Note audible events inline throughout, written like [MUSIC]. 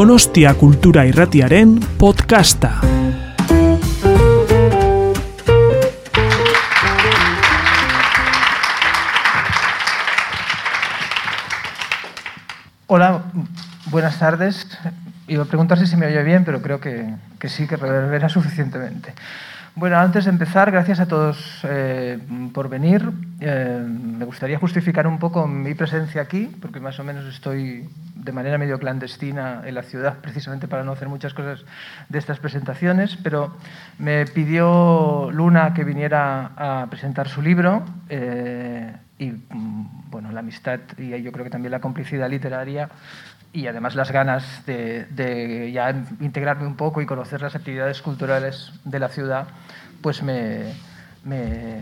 Donostia Kultura Irratiaren podcasta. Hola, buenas tardes. Iba a preguntar si me oye bien, pero creo que, que sí, que reverbera suficientemente. Bueno, antes de empezar, gracias a todos eh, por venir. Eh, me gustaría justificar un poco mi presencia aquí, porque más o menos estoy de manera medio clandestina en la ciudad, precisamente para no hacer muchas cosas de estas presentaciones, pero me pidió Luna que viniera a presentar su libro eh, y, mm, bueno, la amistad y yo creo que también la complicidad literaria y además las ganas de, ya integrarme un poco y conocer las actividades culturales de la ciudad, pues me, me,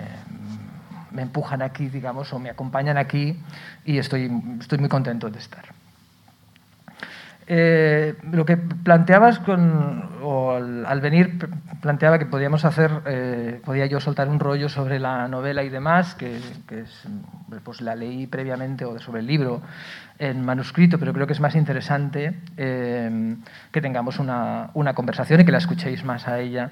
empujan aquí, digamos, o me acompañan aquí y estoy, estoy muy contento de estar. Eh, lo que planteabas con, o al, venir planteaba que podíamos hacer, eh, podía yo soltar un rollo sobre la novela y demás, que, es, pues la leí previamente, o sobre el libro en manuscrito, pero creo que es más interesante eh, que tengamos una, conversación y que la escuchéis más a ella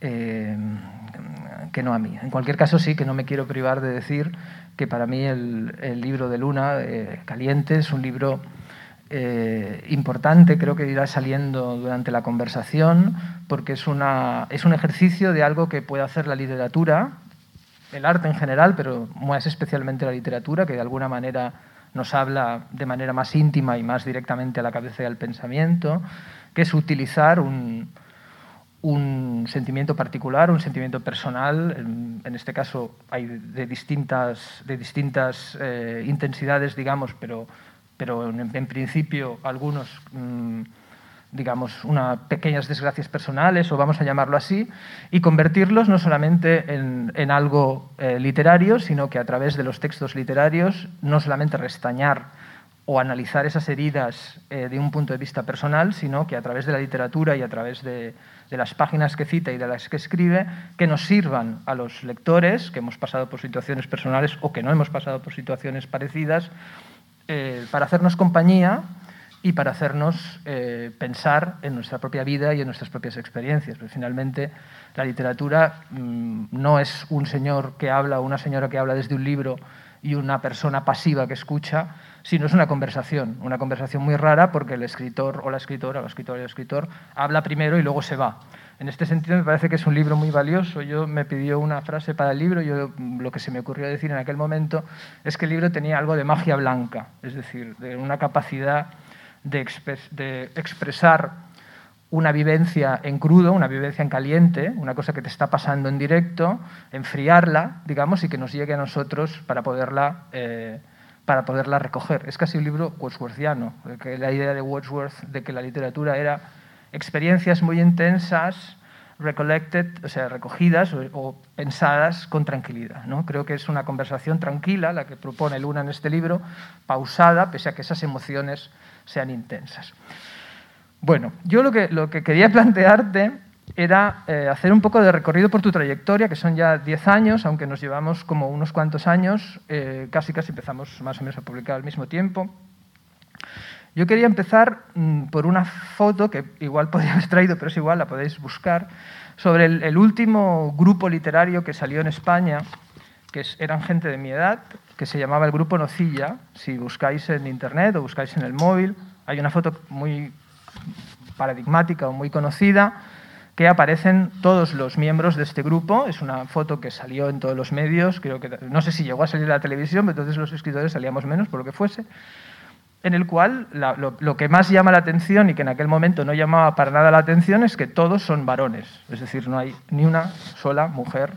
que no a mí. En cualquier caso, sí que no me quiero privar de decir que para mí el libro de Luna, Caliente, es un libro eh, importante, creo que irá saliendo durante la conversación, porque es, una, es un ejercicio de algo que puede hacer la literatura, el arte en general, pero más especialmente la literatura, que de alguna manera nos habla de manera más íntima y más directamente a la cabeza y al pensamiento, que es utilizar un, un sentimiento particular, un sentimiento personal, en, este caso hay de distintas, de distintas eh, intensidades, digamos, pero pero en, principio algunos, mm, digamos, unas pequeñas desgracias personales, o vamos a llamarlo así, y convertirlos no solamente en, algo eh, literario, sino que a través de los textos literarios no solamente restañar o analizar esas heridas eh, de un punto de vista personal, sino que a través de la literatura y a través de, de, las páginas que cita y de las que escribe, que nos sirvan a los lectores que hemos pasado por situaciones personales o que no hemos pasado por situaciones parecidas, eh, para hacernos compañía y para hacernos eh, pensar en nuestra propia vida y en nuestras propias experiencias. Porque finalmente la literatura mm, no es un señor que habla una señora que habla desde un libro y una persona pasiva que escucha, sino es una conversación, una conversación muy rara porque el escritor o la escritora, o la escritora y el escritor habla primero y luego se va. En este sentido me parece que es un libro muy valioso. Yo me pidió una frase para el libro, yo lo que se me ocurrió decir en aquel momento es que el libro tenía algo de magia blanca, es decir, de una capacidad de, expresar una vivencia en crudo, una vivencia en caliente, una cosa que te está pasando en directo, enfriarla, digamos, y que nos llegue a nosotros para poderla, eh, para poderla recoger. Es casi un libro wordsworthiano, la idea de Wordsworth de que la literatura era experiencias muy intensas, recollected, o sea, recogidas o, pensadas con tranquilidad. ¿no? Creo que es una conversación tranquila la que propone Luna en este libro, pausada, pese a que esas emociones sean intensas. Bueno, yo lo que, lo que quería plantearte era eh, hacer un poco de recorrido por tu trayectoria, que son ya 10 años, aunque nos llevamos como unos cuantos años, eh, casi casi empezamos más o menos a publicar al mismo tiempo. Yo quería empezar mm, por una foto que igual [LAUGHS] podría haber traído, pero es igual, la podéis buscar, sobre el, último grupo literario que salió en España, que eran gente de mi edad, que se llamaba el Grupo Nocilla. Si buscáis en internet o buscáis en el móvil, hay una foto muy paradigmática o muy conocida que aparecen todos los miembros de este grupo. Es una foto que salió en todos los medios, creo que no sé si llegó a salir en la televisión, pero entonces los escritores salíamos menos por lo que fuese en el cual lo, que más llama la atención y que en aquel momento no llamaba para nada la atención es que todos son varones, es decir, no hay ni una sola mujer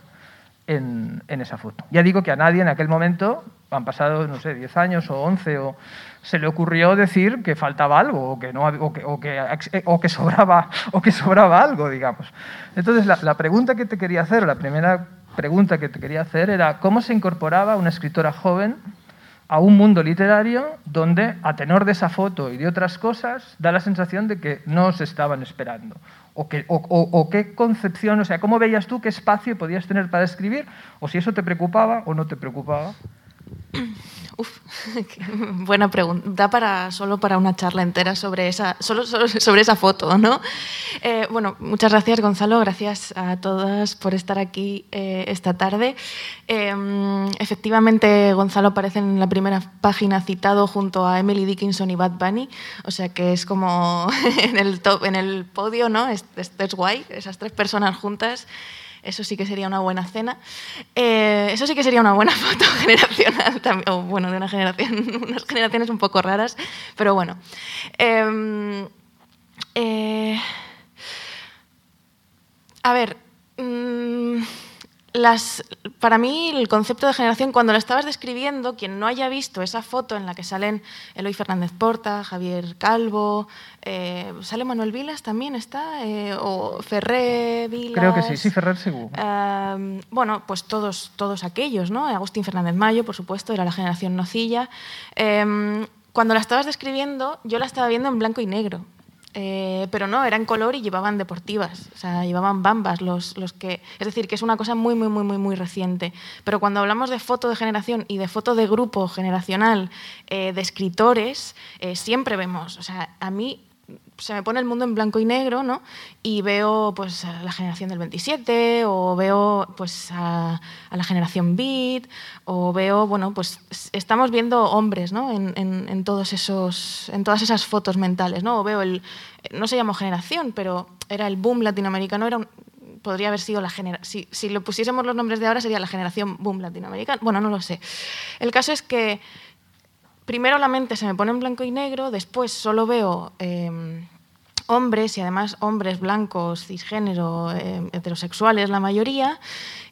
en, esa foto. Ya digo que a nadie en aquel momento, han pasado, no sé, 10 años o 11, o se le ocurrió decir que faltaba algo o que, no, o que, o que, sobraba, [LAUGHS] o que sobraba algo, digamos. Entonces, la pregunta que te quería hacer, la primera pregunta que te quería hacer era cómo se incorporaba una escritora joven a un mundo literario donde, a tenor de esa foto y de otras cosas, da la sensación de que no se estaban esperando. O, que, o, qué concepción, o sea, cómo veías tú qué espacio podías tener para escribir, o si eso te preocupaba o no te preocupaba. [COUGHS] uf, [LAUGHS] buena pregunta. Para, solo para una charla entera sobre esa, solo, [LAUGHS] sobre esa foto, ¿no? Eh, bueno, muchas gracias, Gonzalo. Gracias a todas por estar aquí eh, esta tarde. Em, efectivamente, Gonzalo aparece en la primera página citado junto a Emily Dickinson y Bad Bunny, o sea que es como [LAUGHS] en el, top, en el podio, ¿no? Es, es guay, esas tres personas juntas. Eso sí que sería una buena cena. Eh, eso sí que sería una buena [LAUGHS] foto generacional, también, o bueno, de una generación, [LAUGHS] unas generaciones un poco raras, pero bueno. Em, eh, a ver, mm, las, para mí el concepto de generación, cuando lo estabas describiendo, quien no haya visto esa foto en la que salen Eloy Fernández Porta, Javier Calvo, eh, ¿sale Manuel Vilas también está? Eh, ¿O Ferré Vilas? Creo que sí, sí, Ferrer seguro. Eh, bueno, pues todos, todos aquellos, ¿no? Agustín Fernández Mayo, por supuesto, era la generación nocilla. cuando la estabas describiendo, yo la estaba viendo en blanco y negro. Eh, pero no, era en color y llevaban deportivas, o sea, llevaban bambas los, los, que... Es decir, que es una cosa muy, muy, muy, muy, muy reciente. Pero cuando hablamos de foto de generación y de foto de grupo generacional eh, de escritores, eh, siempre vemos, o sea, a mí se me pone el mundo en blanco y negro, ¿no? Y veo pues a la generación del 27 o veo pues a, la generación Beat o veo, bueno, pues estamos viendo hombres, ¿no? En, todos esos, en todas esas fotos mentales, ¿no? O veo el, no se llamó generación, pero era el boom latinoamericano, era podría haber sido la generación, si, si lo pusiésemos los nombres de ahora sería la generación boom latinoamericana. Bueno, no lo sé. El caso es que primero la mente se me pone en blanco y negro, después solo veo em, hombres y además hombres blancos, cisgénero, em, heterosexuales la mayoría,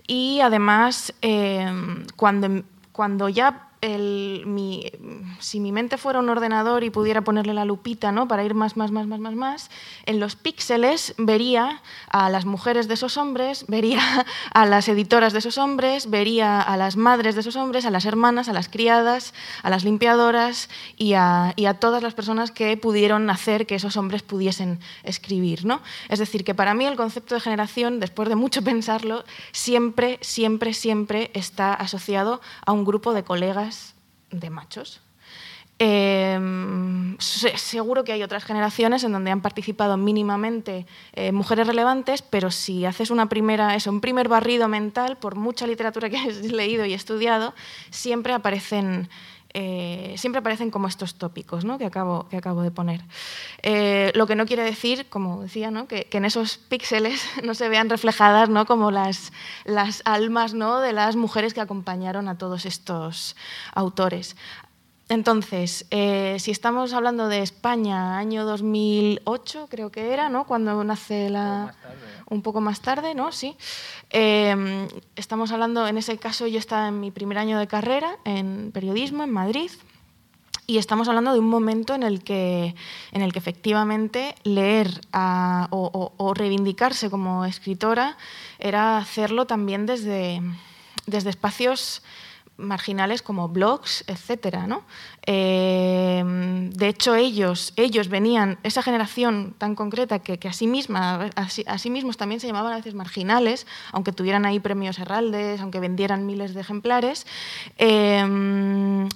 y además em, cuando, cuando ya si mi mente fuera un ordenador y pudiera ponerle la lupita ¿no? para ir más, más, más, más, más, más, en los píxeles vería a las mujeres de esos hombres, vería [LAUGHS] a las editoras de esos hombres, vería a las madres de esos hombres, a las hermanas, a las criadas, a las limpiadoras y a, y a todas las personas que pudieron hacer que esos hombres pudiesen escribir. ¿no? Es decir, que para mí el concepto de generación, después de mucho [LAUGHS] pensarlo, siempre, siempre, siempre está asociado a un grupo de colegas de machos. Em, seguro que hay otras generaciones en donde han participado mínimamente eh, mujeres relevantes, pero si haces una primera, un primer barrido mental, por mucha literatura que [LAUGHS] has leído y estudiado, siempre aparecen eh, siempre aparecen como estos tópicos ¿no? que, acabo, que acabo de poner. Eh, lo que no quiere decir, como decía, ¿no? que, en esos píxeles [LAUGHS] no se vean reflejadas ¿no? como las, las almas ¿no? de las mujeres que acompañaron a todos estos autores. Entonces, eh, si estamos hablando de España, año 2008 creo que era, ¿no? Cuando nace la... Un poco más tarde, ¿no? Sí. Eh, estamos hablando, en ese caso yo estaba en mi primer año de carrera en periodismo en Madrid y estamos hablando de un momento en el que, en el que efectivamente leer o, o reivindicarse como escritora era hacerlo también desde, desde espacios marginales como blogs, etcétera, ¿no? Eh, de hecho, ellos, ellos venían, esa generación tan concreta que, que a, sí misma, a, sí, mismos también se llamaban a veces marginales, aunque tuvieran ahí premios Herraldes, aunque vendieran miles de ejemplares, eh,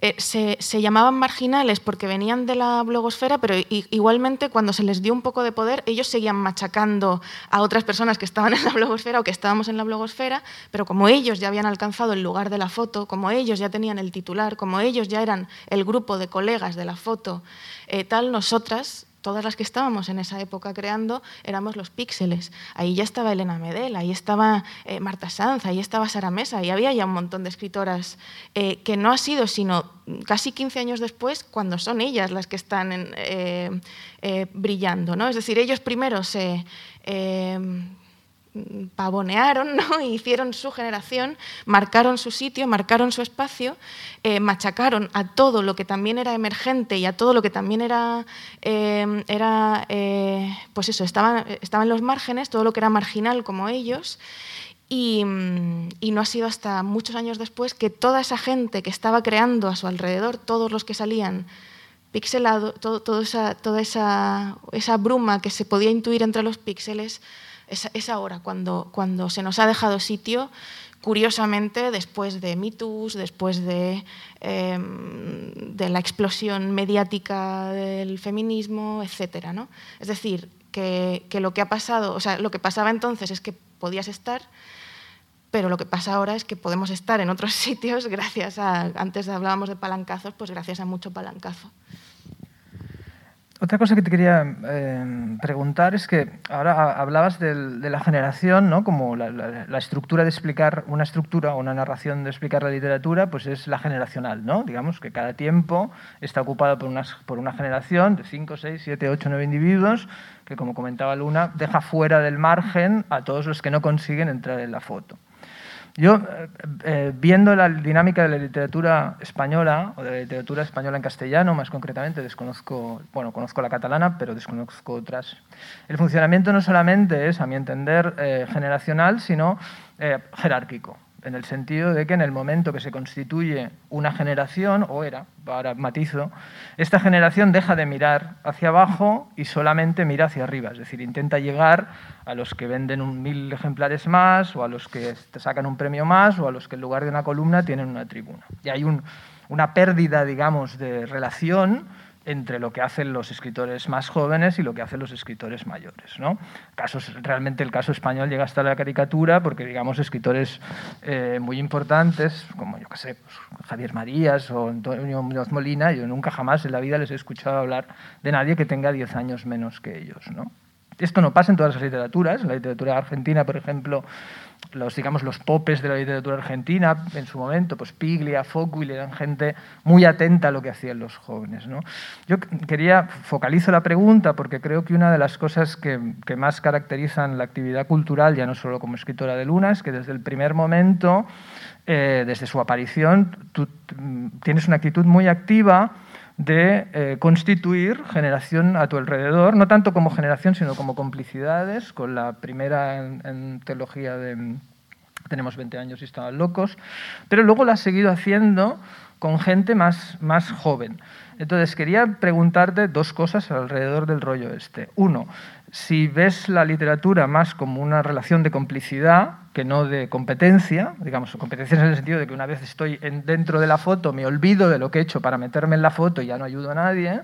eh, se, llamaban marginales porque venían de la blogosfera, pero igualmente cuando se les dio un poco de poder, ellos seguían machacando a otras personas que estaban [LAUGHS] en la blogosfera o que estábamos en la blogosfera, pero como ellos ya habían alcanzado el lugar de la foto, como ellos ya tenían el titular, como ellos ya eran el grupo de colegas de la foto, eh, tal, nosotras todas las que estábamos en esa época creando éramos los píxeles. Ahí ya estaba Elena Medel, ahí estaba eh, Marta Sanz, ahí estaba Sara Mesa, y había ya un montón de escritoras eh, que no ha sido sino casi 15 años después cuando son ellas las que están eh, brillando. ¿no? Es decir, ellos primero se pavonearon, ¿no? [LAUGHS] hicieron su generación, marcaron su sitio, marcaron su espacio, eh, machacaron a todo lo que también era emergente y a todo lo que también era, eh, era eh, pues eso, estaba, estaba, en los márgenes, todo lo que era marginal como ellos. Y, y, no ha sido hasta muchos años después que toda esa gente que estaba creando a su alrededor, todos los que salían pixelados, todo, esa, toda esa, esa bruma que se podía intuir entre los píxeles, es, ahora cuando, cuando se nos ha dejado sitio, curiosamente, después de mitos, después de, em, de, la explosión mediática del feminismo, etc. ¿no? Es decir, que, que, lo que ha pasado, o sea, lo que pasaba entonces es que podías estar, pero lo que pasa ahora es que podemos estar en otros [LAUGHS] sitios gracias a, antes hablábamos de palancazos, pues gracias a mucho palancazo. Otra cosa que te quería eh, preguntar es que ahora hablabas de, la generación, ¿no? como la, estructura de explicar una estructura o una narración de explicar la literatura, pues es la generacional, ¿no? Digamos que cada tiempo está ocupado por, por una generación de 5, 6, 7, 8, 9 individuos que, como comentaba Luna, deja fuera del margen a todos los que no consiguen entrar en la foto. Yo, eh, eh, viendo la dinámica de la literatura española, o de la literatura española en castellano, más concretamente, desconozco, bueno, conozco la catalana, pero desconozco otras. El funcionamiento no solamente es, a mi entender, eh, generacional, sino jerárquico en el sentido de que en el momento que se constituye una generación, o era, para matizo, esta generación deja de mirar hacia abajo y solamente mira hacia arriba, es decir, intenta llegar a los que venden un mil ejemplares más, o a los que te sacan un premio más, o a los que en lugar de una columna tienen una tribuna. Y hay una pérdida, digamos, de relación entre lo que hacen los escritores más jóvenes y lo que hacen los escritores mayores. ¿no? Casos, realmente el caso español llega hasta la caricatura porque, digamos, escritores eh, muy importantes, como yo que sé, pues, Javier Marías o Antonio Muñoz Molina, yo nunca jamás en la vida les he escuchado hablar de nadie que tenga 10 años menos que ellos. ¿no? Esto no pasa en todas las literaturas. La literatura argentina, por ejemplo, los, digamos, los popes de la literatura argentina en su momento, pues Piglia, Focul, eran gente muy atenta a lo que hacían los jóvenes. ¿no? Yo quería, focalizo la pregunta porque creo que una de las cosas que, que, más caracterizan la actividad cultural, ya no solo como escritora de Luna, es que desde el primer momento, eh, desde su aparición, tú tienes una actitud muy activa de eh, constituir generación a tu alrededor, no tanto como generación, sino como complicidades, con la primera en, teología de tenemos 20 años y estaban locos, pero luego lo has seguido haciendo con gente más, más joven. Entonces, quería preguntarte dos cosas alrededor del rollo este. Uno, si ves la literatura más como una relación de complicidad que no de competencia, digamos, competencia en el sentido de que una vez estoy dentro de la foto me olvido de lo que he hecho para meterme en la foto y ya no ayudo a nadie,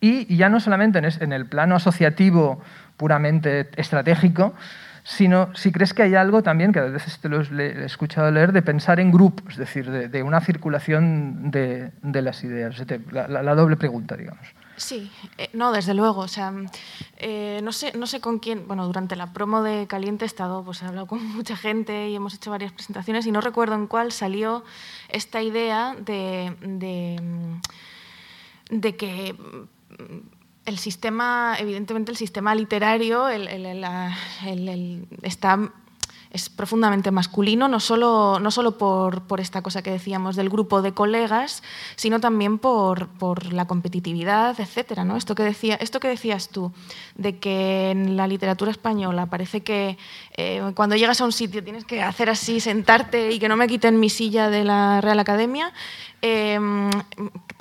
y, ya no solamente en, el plano asociativo puramente estratégico, sino si crees que hay algo también, que a veces te lo he escuchado leer, de pensar en grupos, es decir, de, una circulación de, las ideas. la doble pregunta, digamos. Sí, eh, no, desde luego. O sea, eh, no, sé, no sé con quién. Bueno, durante la promo de Caliente he estado, pues he hablado con [LAUGHS] mucha gente y hemos hecho varias presentaciones y no recuerdo en cuál salió esta idea de, de, que el sistema, evidentemente el sistema literario el, el, está es profundamente masculino, no solo, no solo por, por, esta cosa que decíamos del grupo de colegas, sino también por, por la competitividad, etc. ¿no? Esto, que decía, esto que decías tú, de que en la literatura española parece que eh, cuando llegas a un sitio tienes que hacer así, sentarte y que no me quiten mi silla de la Real Academia, Em,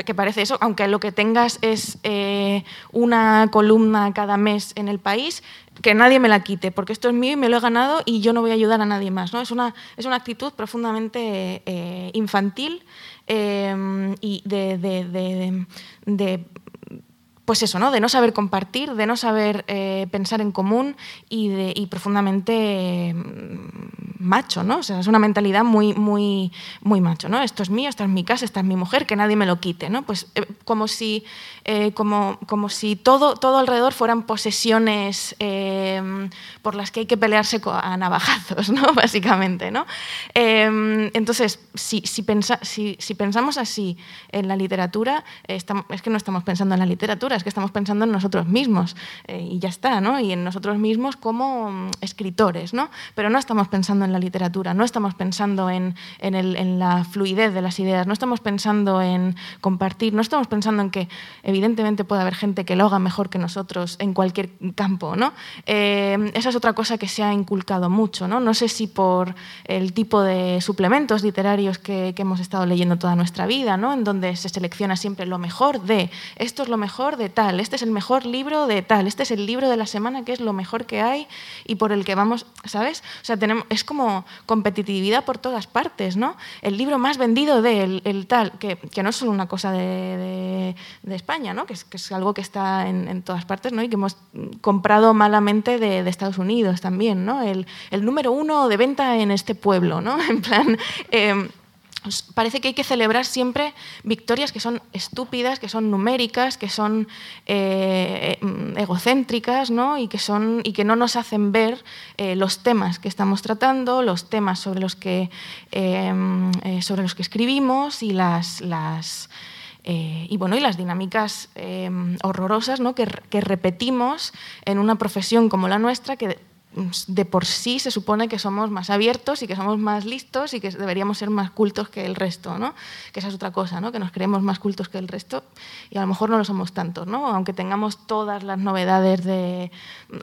que parece eso, aunque lo que tengas es eh, una columna cada mes en el país, que nadie me la quite, porque esto es mío y me lo he ganado y yo no voy a ayudar a nadie más. ¿no? Es, una, es una actitud profundamente eh, infantil em, y de pues eso, ¿no? De no saber compartir, de no saber eh, pensar en común y, profundamente mm, macho, ¿no? O sea, es una mentalidad muy, muy, muy macho, ¿no? Esto es mío, esta es mi casa, esta es mi mujer, que nadie me lo quite, ¿no? Pues eh, como si, eh, como, como si todo, todo alrededor fueran posesiones por las que hay que pelearse a navajazos, [LAUGHS] ¿no? Básicamente, ¿no? entonces, si, si, si, pensamos así en la literatura, es que no estamos pensando en la literatura, es que estamos pensando en nosotros mismos eh, y ya está, ¿no? Y en nosotros mismos como mm, escritores, ¿no? Pero no estamos pensando en la literatura, no estamos pensando en, en, la fluidez de las ideas, no estamos pensando en compartir, no estamos pensando en que evidentemente puede haber gente que lo haga mejor que nosotros en cualquier campo, ¿no? Eh, esa es otra cosa que se ha inculcado mucho, ¿no? No sé si por el tipo de suplementos literarios que, que hemos estado leyendo toda nuestra vida, ¿no? En donde se selecciona siempre lo mejor de, esto es lo mejor de de tal, este es el mejor libro de tal, este es el libro de la semana que es lo mejor que hay y por el que vamos, ¿sabes? O sea, tenemos, es como competitividad por todas partes, ¿no? El libro más vendido de el, tal, que, no es solo una cosa de, España, ¿no? Que es, que algo que está en, todas partes, ¿no? Y que hemos comprado malamente de, Estados Unidos también, ¿no? El, el, número uno de venta en este pueblo, ¿no? [LAUGHS] En plan... Eh, parece que hay que celebrar siempre victorias que son estúpidas, que son numéricas, que son eh, egocéntricas ¿no? Y, que son, y que no nos hacen ver eh, los temas que estamos tratando, los temas sobre los que, eh, sobre los que escribimos y las... las y, bueno, y las dinámicas horrorosas ¿no? que, que, repetimos en una profesión como la nuestra, que de por sí se supone que somos más abiertos y que somos más listos y que deberíamos ser más cultos que el resto, ¿no? Que esa es otra cosa, ¿no? Que nos creemos más cultos que el resto y a lo mejor no lo somos tantos, ¿no? Aunque tengamos todas las novedades de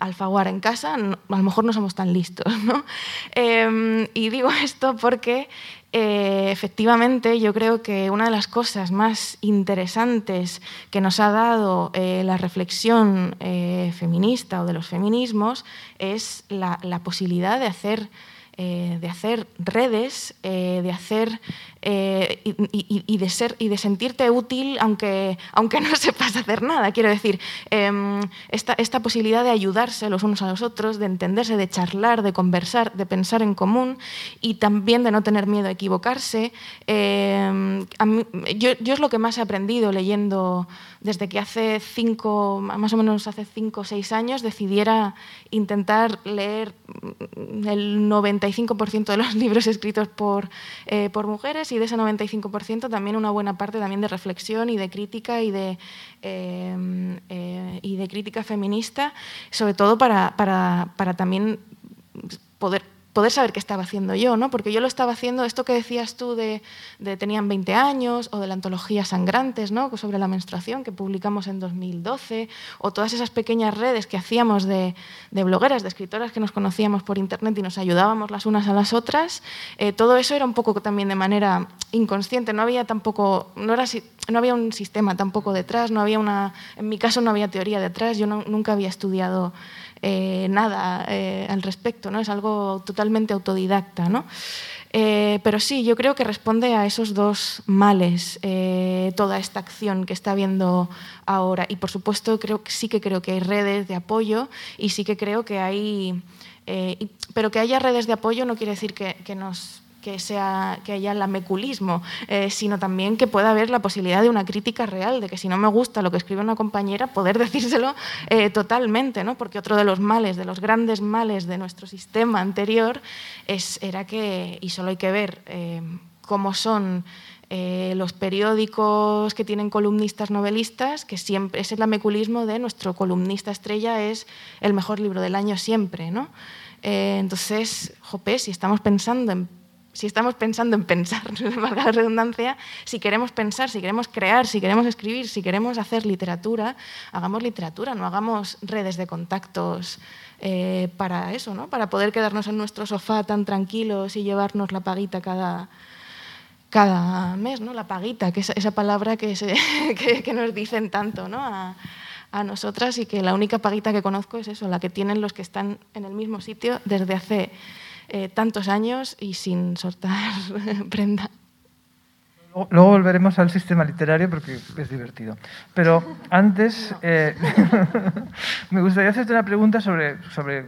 Alfaguara en casa, a lo mejor no somos tan listos, ¿no? [LAUGHS] Em, y digo esto porque eh, efectivamente, yo creo que una de las cosas más interesantes que nos ha dado eh, la reflexión eh, feminista o de los feminismos es la, la posibilidad de hacer de hacer redes, de hacer eh, y, de ser y de sentirte útil aunque, aunque no [LAUGHS] sepas hacer nada. Quiero decir, em, esta, esta, posibilidad de ayudarse los unos a los otros, de entenderse, de charlar, de conversar, de pensar en común y también de no tener miedo a equivocarse. Em, yo, yo, es lo que más he aprendido leyendo desde que hace cinco, más o menos hace cinco o seis años, decidiera intentar leer el 95% de los [LAUGHS] libros escritos por, eh, por, mujeres y de ese 95% también una buena parte también de reflexión y de crítica y de, eh, eh, y de crítica feminista, sobre todo para, para, para también poder poder saber qué estaba haciendo yo, ¿no? porque yo lo estaba haciendo, esto que decías tú de, tenían 20 años, o de la antología Sangrantes, ¿no? sobre la menstruación que publicamos en 2012, o todas esas pequeñas redes que hacíamos de, blogueras, de escritoras que nos conocíamos por internet y nos ayudábamos las unas a las otras, eh, todo eso era un poco también de manera inconsciente, no había tampoco, no, era, no había un sistema tampoco detrás, no había una, en mi caso no había teoría detrás, yo nunca había estudiado eh, nada eh, al respecto, ¿no? es algo totalmente autodidacta. ¿no? Eh, pero sí, yo creo que responde a esos dos males toda esta acción que está habiendo ahora. Y por supuesto, creo que sí que creo que hay redes de apoyo y sí que creo que hay... pero que haya redes de apoyo no quiere decir que, que nos que, sea, que haya lameculismo, eh, sino también que pueda haber la posibilidad de una crítica real, de que si no me gusta lo que escribe una compañera, poder [LAUGHS] decírselo eh, totalmente, ¿no? porque otro de los males, de los grandes males de nuestro sistema anterior, es, era que, y solo hay que ver eh, cómo son los periódicos que tienen columnistas novelistas, que siempre es el lameculismo de nuestro columnista estrella es el mejor libro del año siempre. ¿no? entonces, jope, si estamos pensando en si estamos pensando en pensar, [LAUGHS] valga la redundancia, si queremos pensar, si queremos crear, si queremos escribir, si queremos hacer literatura, hagamos literatura, no hagamos redes de contactos eh, para eso, ¿no? para poder quedarnos en nuestro sofá tan tranquilos y llevarnos la paguita cada, cada mes, ¿no? la paguita, que es esa palabra que, [LAUGHS] que, nos dicen tanto ¿no? a, a nosotras y que la única paguita que conozco es eso, la que tienen los que están en el mismo sitio desde hace eh, tantos años y sin soltar [LAUGHS] prenda. Luego volveremos al sistema literario porque es divertido. Pero antes eh, [LAUGHS] me gustaría hacerte una pregunta sobre, sobre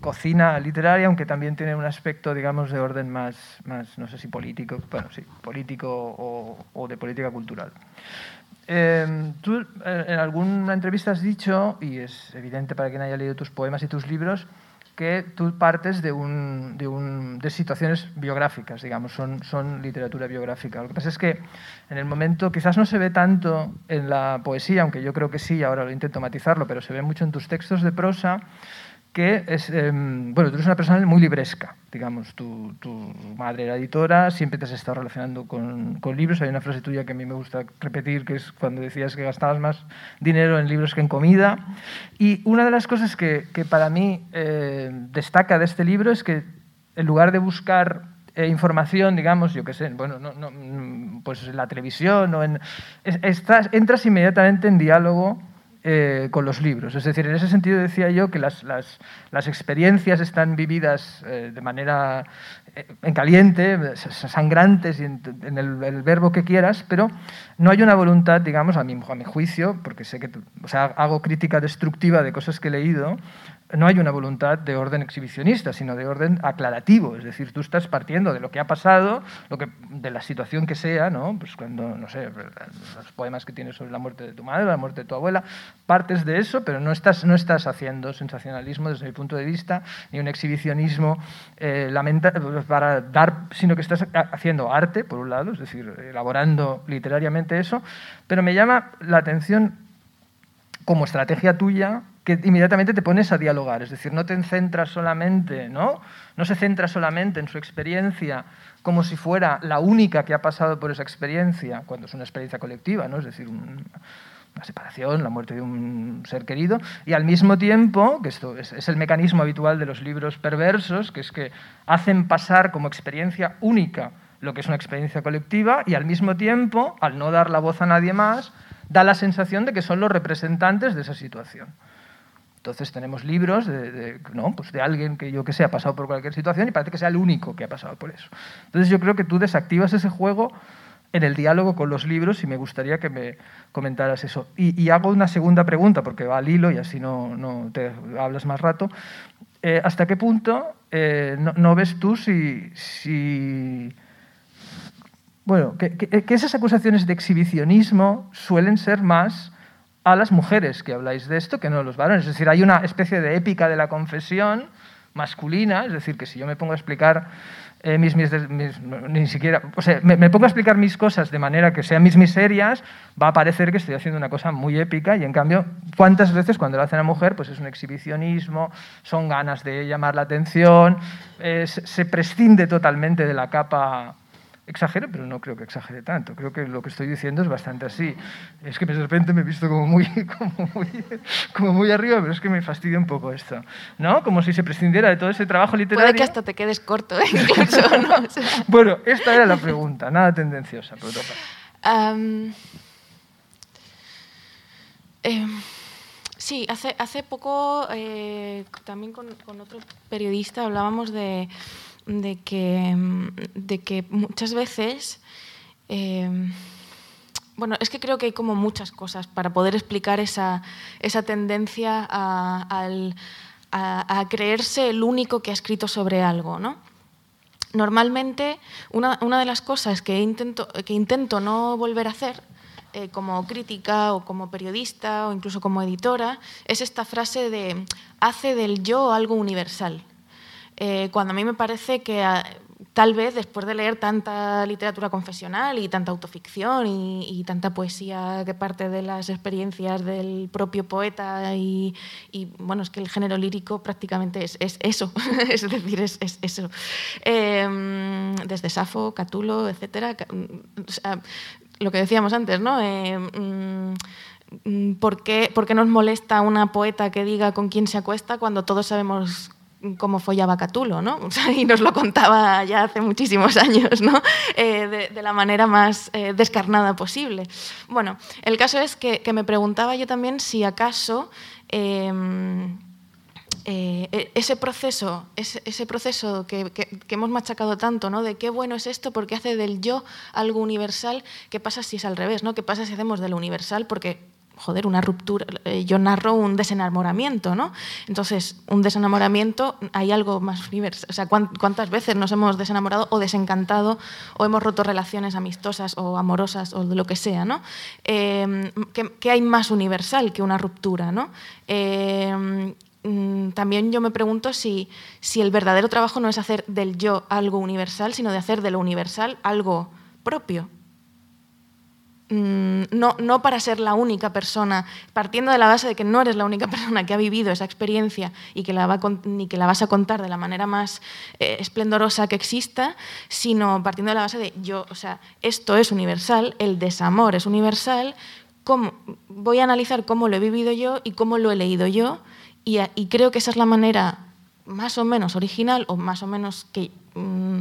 cocina literaria, aunque también tiene un aspecto, digamos, de orden más, más no sé si político, bueno, sí, político o, o de política cultural. Eh, tú en alguna entrevista has dicho, y es evidente para quien haya leído tus poemas y tus libros, que tú partes de, un, de, un, de, situaciones biográficas, digamos, son, son literatura biográfica. Lo que pasa es que en el momento, quizás no se ve tanto en la poesía, aunque yo creo que sí, ahora lo intento matizarlo, pero se ve mucho en tus textos de prosa, que es, em, bueno, tú eres una persona muy libresca, digamos, tu, tu, madre era editora, siempre te has estado relacionando con, con, libros, hay una frase tuya que a mí me gusta repetir, que es cuando decías que gastabas más dinero en libros que en comida, y una de las cosas que, que para mí eh, destaca de este libro es que en lugar de buscar eh, información, digamos, yo qué sé, bueno, no, no, pues en la televisión o en... estás, entras inmediatamente en diálogo eh, con los libros. Es decir, en ese sentido decía yo que las, las, experiencias están vividas eh, de manera eh, en caliente, sangrantes, y en, el, verbo que quieras, pero no hay una voluntad, digamos, a mi, a mi juicio, porque sé que o sea, hago crítica destructiva de cosas que he leído, no hay una voluntad de orden exhibicionista, sino de orden aclarativo. Es decir, tú estás partiendo de lo que ha pasado, lo que, de la situación que sea, ¿no? Pues cuando, no sé, los poemas que tienes sobre la muerte de tu madre, la muerte de tu abuela, partes de eso, pero no estás, no estás haciendo sensacionalismo desde mi punto de vista, ni un exhibicionismo eh, para dar, sino que estás haciendo arte, por un lado, es decir, elaborando literariamente eso, pero me llama la atención como estrategia tuya que inmediatamente te pones a dialogar, es decir, no te centras solamente, ¿no? No se centra solamente en su experiencia como si fuera la única que ha pasado por esa experiencia, cuando es una experiencia colectiva, ¿no? Es decir, una separación, la muerte de un ser querido, y al mismo tiempo, que esto es, es, el mecanismo habitual de los libros perversos, que es que hacen pasar como experiencia única lo que es una experiencia colectiva, y al mismo tiempo, al no dar la voz a nadie más, da la sensación de que son los representantes de esa situación. Entonces tenemos libros de, ¿no? pues de alguien que yo que sé ha pasado por cualquier situación y parece que sea el único que ha pasado por eso. Entonces yo creo que tú desactivas ese juego en el diálogo con los libros y me gustaría que me comentaras eso. Y, hago una segunda pregunta, porque va al hilo y así no, no te hablas más rato. Eh, ¿Hasta qué punto eh, no, ves tú si... si bueno, que, que esas acusaciones de exhibicionismo suelen ser más a las mujeres que habláis de esto que no a los varones. Es decir, hay una especie de épica de la confesión masculina, es decir, que si yo me pongo a explicar eh, mis, ni siquiera, me, pongo a explicar mis cosas de manera que sean mis miserias, va a parecer que estoy haciendo una cosa muy épica y en cambio, ¿cuántas veces cuando lo hace la mujer? Pues es un exhibicionismo, son ganas de llamar la atención, se prescinde totalmente de la capa Exagero, pero no creo que exagere tanto. Creo que lo que estoy diciendo es bastante así. Es que de repente me he visto como muy, [LAUGHS] como muy, arriba, pero es que me fastidia un poco esto. ¿No? Como si se prescindiera de todo ese trabajo literario. Puede que hasta te quedes corto, ¿eh? [LAUGHS] incluso. ¿no? [LAUGHS] bueno, esta era la pregunta, nada tendenciosa. Pero em, sí, hace, hace poco eh, también con, con otro periodista hablábamos de de que, de que muchas veces... Eh, bueno, es que creo que hay como muchas cosas para poder explicar esa, esa tendencia a, a, creerse el único que ha escrito sobre algo. ¿no? Normalmente, una, una, de las cosas que intento, que intento no volver a hacer eh, como crítica o como periodista o incluso como editora es esta frase de hace del yo algo universal. Eh, cuando a mí me parece que ah, tal vez después de leer tanta literatura confesional y tanta autoficción y, tanta poesía que parte de las experiencias del propio poeta y, bueno, es que el género lírico prácticamente es, eso, [LAUGHS] es decir, es, eso. Em, desde Safo, Catulo, etcétera. lo que decíamos antes, ¿no? Em, mm, ¿Por qué, ¿Por qué nos molesta una poeta que diga con quién se acuesta cuando todos sabemos cómo follaba Catulo, ¿no? [LAUGHS] y nos lo contaba ya hace muchísimos años, ¿no? Eh, de, la manera más eh, descarnada posible. Bueno, el caso es que, me preguntaba yo también si acaso em, eh, e, ese proceso, ese, proceso que, hemos machacado tanto, ¿no? De qué bueno es esto porque hace del yo algo universal, ¿qué pasa si es al revés, ¿no? ¿Qué pasa si hacemos de lo universal? Porque joder, una ruptura, eh, yo narro un desenamoramiento, ¿no? Entonces, un desenamoramiento, hay algo más universal. O sea, ¿cuántas veces nos hemos desenamorado o desencantado o hemos roto relaciones amistosas o amorosas o de lo que sea, ¿no? Eh, ¿qué, hay más universal que una ruptura, ¿no? Eh, mm, también yo me pregunto si, si el verdadero trabajo no es hacer del yo algo universal, sino de hacer de lo universal algo propio, no, no para ser la única persona, partiendo de la base de que no eres la única [LAUGHS] persona que ha vivido esa experiencia y que la, va ni que la vas a contar de la manera más eh, esplendorosa que exista, sino partiendo de la base de yo, o sea, esto es universal, el desamor es universal, cómo, voy a analizar cómo lo he vivido yo y cómo lo he leído yo, y, creo que esa es la manera más o menos original o más o menos que... Mm,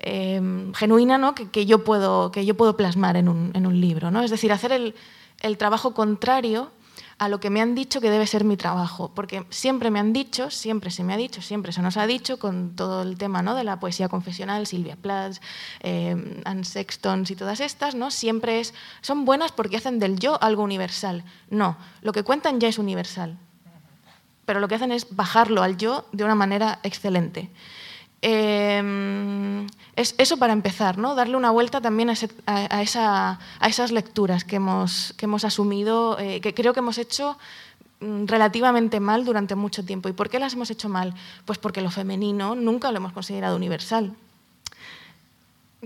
Em, genuina ¿no? que, yo puedo, que yo puedo plasmar en un, en un, libro. ¿no? Es decir, hacer el, el trabajo contrario a lo que me han dicho que debe ser mi trabajo, porque siempre me han dicho, siempre se me ha dicho, siempre se nos ha dicho con todo el tema ¿no? de la poesía confesional, Silvia Plath, eh, Anne Sexton y todas estas, ¿no? siempre es, son buenas porque hacen del yo algo universal. No, lo que cuentan ya es universal, pero lo que hacen es bajarlo al yo de una manera excelente. Em, es eso para empezar, ¿no? darle una vuelta también a, esas lecturas que hemos, asumido, eh, que creo que hemos hecho mm, relativamente mal durante mucho tiempo. ¿Y por qué las hemos hecho mal? Pues porque lo femenino nunca lo hemos considerado universal.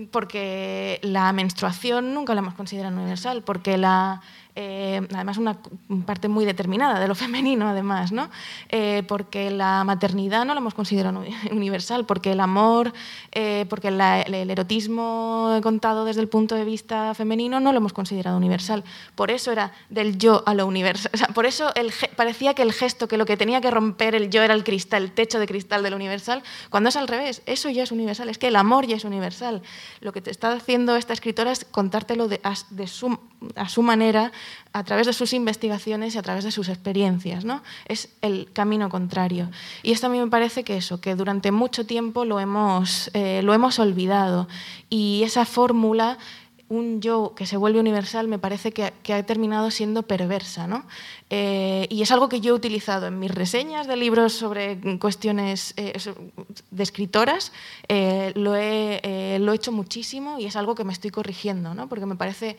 Porque la menstruación nunca la hemos considerado universal, porque la, eh, además una parte muy determinada de lo [LAUGHS] femenino, además, ¿no? Eh, porque la maternidad no lo hemos considerado [LAUGHS] universal, porque el amor, eh, porque el, erotismo contado desde el punto de vista femenino no lo hemos considerado universal. Por eso era del yo a lo universal. [LAUGHS] por eso parecía que el gesto, que lo que tenía que romper el yo era el cristal, el techo de cristal del universal, cuando es al revés, eso ya es universal, es que el amor ya es universal. Lo que te está haciendo esta escritora es contártelo de, de su, a su manera a través de sus investigaciones y a través de sus experiencias. ¿no? Es el camino contrario. Y esto a mí me parece que eso, que durante mucho tiempo lo hemos, eh, lo hemos olvidado. Y esa fórmula un yo que se vuelve universal me parece que, ha terminado siendo perversa. ¿no? Eh, y es algo que yo he utilizado en mis reseñas de libros sobre cuestiones eh, de escritoras, eh, lo, he, hecho muchísimo y es algo que me estoy corrigiendo, ¿no? porque me parece,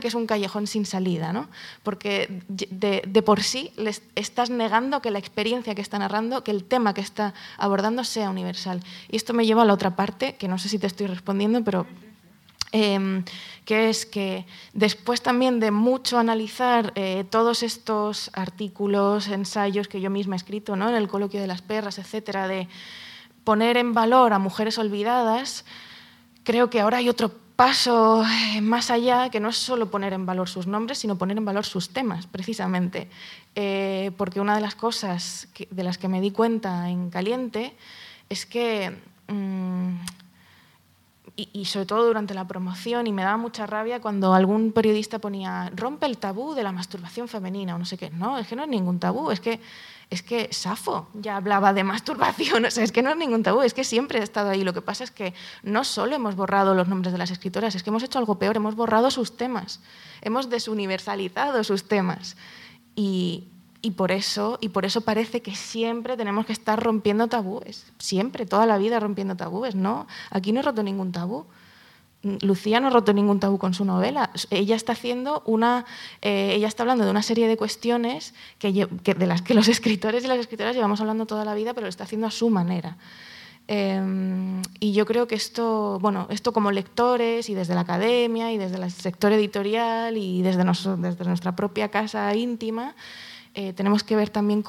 que es un callejón sin salida, ¿no? porque de, de por sí les estás negando que la experiencia que está narrando, que el tema que está abordando sea universal. Y esto me lleva a la otra parte, que no sé si te estoy respondiendo, pero Em, que es que después también de mucho analizar eh, todos estos artículos, ensayos que yo misma he escrito ¿no? en el coloquio de las perras, etcétera, de poner en valor a mujeres olvidadas, creo que ahora hay otro paso eh, más allá, que no es solo poner en valor sus nombres, sino poner en valor sus temas, precisamente. Eh, porque una de las cosas de las que me di cuenta en Caliente es que mm, y, sobre todo durante la promoción, y me daba mucha rabia cuando algún periodista ponía rompe el tabú de la masturbación femenina o no sé qué. No, es que no es ningún tabú, es que, es que Safo ya hablaba de masturbación, [LAUGHS] o sea, es que no es ningún tabú, es que siempre ha estado ahí. Lo que pasa es que no solo hemos borrado los nombres de las escritoras, es que hemos hecho algo peor, hemos borrado sus temas, hemos desuniversalizado sus temas. Y, y por eso, y por eso parece que siempre tenemos que estar rompiendo tabúes, siempre, toda la vida rompiendo tabúes, ¿no? Aquí no he roto ningún tabú. Lucía no ha roto ningún tabú con su novela. Ella está haciendo una, eh, ella está hablando de una serie de cuestiones que, de las que los [LAUGHS] escritores y las escritoras llevamos hablando toda la vida, pero lo está haciendo a su manera. Em, y yo creo que esto, bueno, esto como lectores y desde la academia y desde el sector editorial y desde, desde nuestra propia casa íntima, eh, tenemos que ver también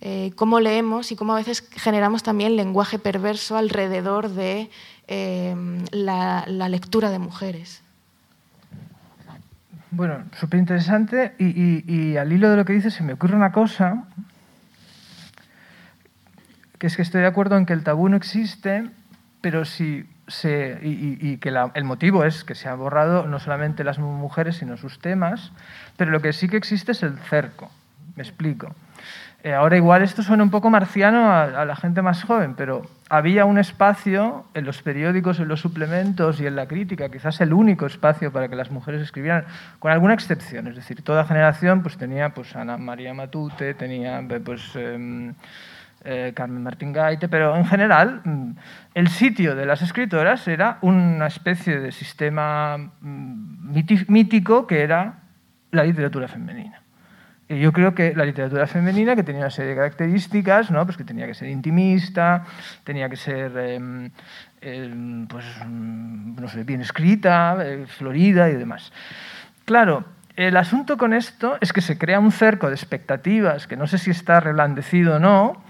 eh, cómo, leemos y cómo a veces generamos también lenguaje perverso alrededor de eh, la, lectura de mujeres. Bueno, súper interesante y, al hilo de lo que dices se me ocurre una cosa, que es que estoy de acuerdo en que el tabú no existe, pero si se, y, que el motivo es que se han borrado no solamente las mujeres, sino sus temas, pero lo que sí que existe es el cerco. Me explico. Eh, ahora igual esto suena un poco marciano a, la gente más joven, pero había un espacio en los periódicos, en los suplementos y en la crítica, quizás el único espacio para que las mujeres escribieran, con alguna excepción. Es decir, toda generación pues, tenía pues, Ana María Matute, tenía pues, em, eh, Carmen Martín Gaite, pero en general mm, el sitio de las escritoras era una especie de sistema mm, mítico que era la literatura femenina yo creo que la literatura femenina, que tenía una serie de características, ¿no? pues que tenía que ser intimista, tenía que ser em, em, pues, mm, no sé, bien escrita, eh, florida y demás. Claro, el asunto con esto es que se crea un cerco de expectativas, que no sé si está reblandecido o no,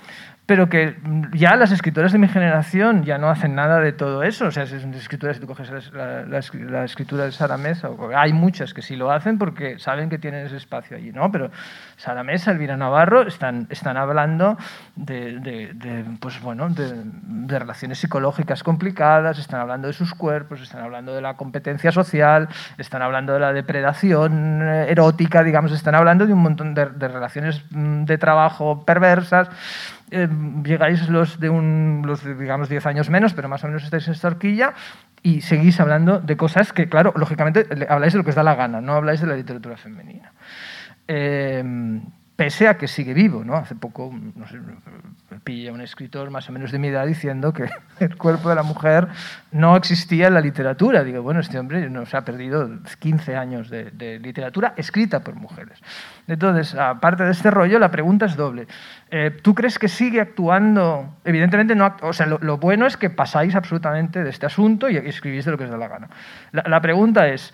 pero que ya las escritoras de mi generación ya no hacen nada de todo eso. O sea, si escritoras, si tú coges la, escritura de Sara Mesa, hay muchas que sí lo hacen porque saben que tienen ese espacio allí, ¿no? Pero Sara Mesa, Elvira Navarro están, están hablando de, pues, bueno, de, relaciones psicológicas complicadas, están hablando de sus cuerpos, están hablando de la competencia social, están hablando de la depredación eh, erótica, digamos, están hablando de un montón de, relaciones mm, de trabajo perversas. Eh, llegáis los de, un, los digamos, 10 años menos, pero más o menos estáis en esta horquilla y seguís hablando de cosas que, claro, lógicamente habláis de lo que os da la gana, no habláis de la literatura femenina. Eh, pese a que sigue vivo. ¿no? Hace poco, no sé, pilla un escritor más o menos de mi edad diciendo que [LAUGHS] el cuerpo de la mujer no existía en la literatura. Digo, bueno, este hombre nos ha perdido 15 años de, literatura escrita por mujeres. Entonces, aparte de este rollo, la pregunta es doble. Eh, ¿Tú crees que sigue actuando? Evidentemente, no, o sea, lo, bueno es que pasáis absolutamente de este asunto y escribís de lo que os da la gana. la pregunta es,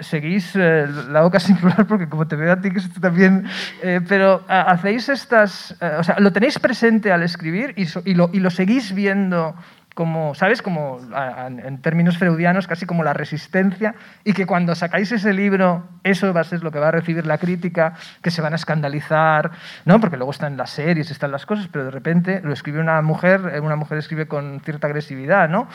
seguís eh, la boca singular porque como te veo a ti que tú también, eh, pero hacéis estas, eh, o sea, lo tenéis presente al escribir y, y, lo, y lo, seguís viendo como, ¿sabes? Como en términos freudianos, casi como la resistencia y que cuando sacáis ese libro, eso va a ser lo que va a recibir la crítica, que se van a escandalizar, ¿no? Porque luego están las series, están las cosas, pero de repente lo escribe una mujer, una mujer escribe con cierta agresividad, ¿no?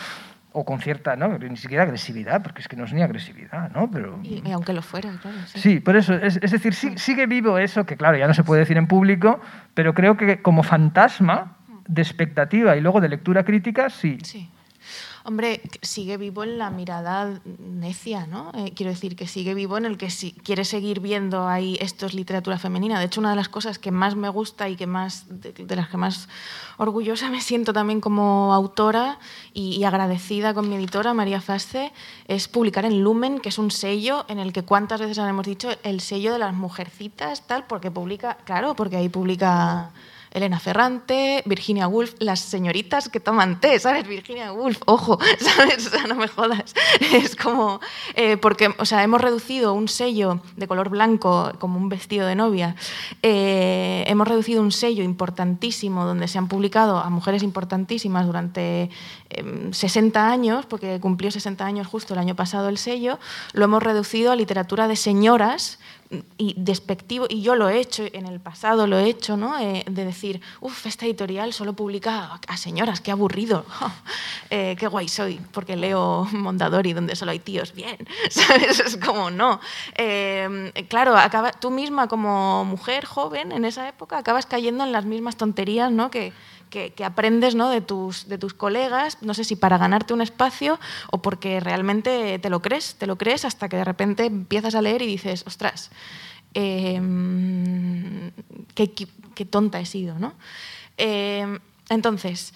O con cierta, ¿no? ni siquiera agresividad, porque es que no es ni agresividad, ¿no? Pero, y, aunque lo fuera, claro. Sí, por eso, es, decir, sigue vivo eso, que claro, ya no se puede decir en público, pero creo que como fantasma de expectativa y luego de lectura crítica, sí. Sí. Hombre, sigue vivo en la mirada necia, ¿no? Eh, quiero decir que sigue vivo en el que si quiere seguir viendo ahí esto es literatura femenina. De hecho, una de las cosas que más me gusta y que más de, las que más orgullosa me siento también como autora y, agradecida con mi editora María Fasce es publicar en Lumen, que es un sello en el que cuántas veces hemos dicho el sello de las mujercitas, tal, porque publica, claro, porque ahí publica Elena Ferrante, Virginia Woolf, las señoritas que toman té, ¿sabes? Virginia Woolf, ojo, [LAUGHS] ¿sabes? O sea, no me jodas. [LAUGHS] Es como, eh, porque, o sea, hemos reducido un sello de color blanco como un vestido de novia, eh, hemos reducido un sello importantísimo donde se han publicado a mujeres importantísimas durante 60 em, años, porque cumplió 60 años justo el año pasado el sello, lo hemos reducido a literatura de señoras y despectivo, y yo lo he hecho, en el pasado lo he hecho, ¿no? Eh, de decir, uff, esta editorial solo publica a señoras, qué aburrido, [LAUGHS] eh, qué guay soy, porque leo Mondadori donde solo hay tíos, bien, [LAUGHS] ¿sabes? Es como, no. Em, claro, acaba, tú misma como mujer joven en esa época acabas cayendo en las mismas tonterías, ¿no? Que, que, aprendes ¿no? de, tus, de tus colegas, no sé si para ganarte un espacio o porque realmente te lo crees, te lo crees hasta que de repente empiezas a leer y dices, ostras, em, qué, tonta he sido. ¿no? Em, entonces,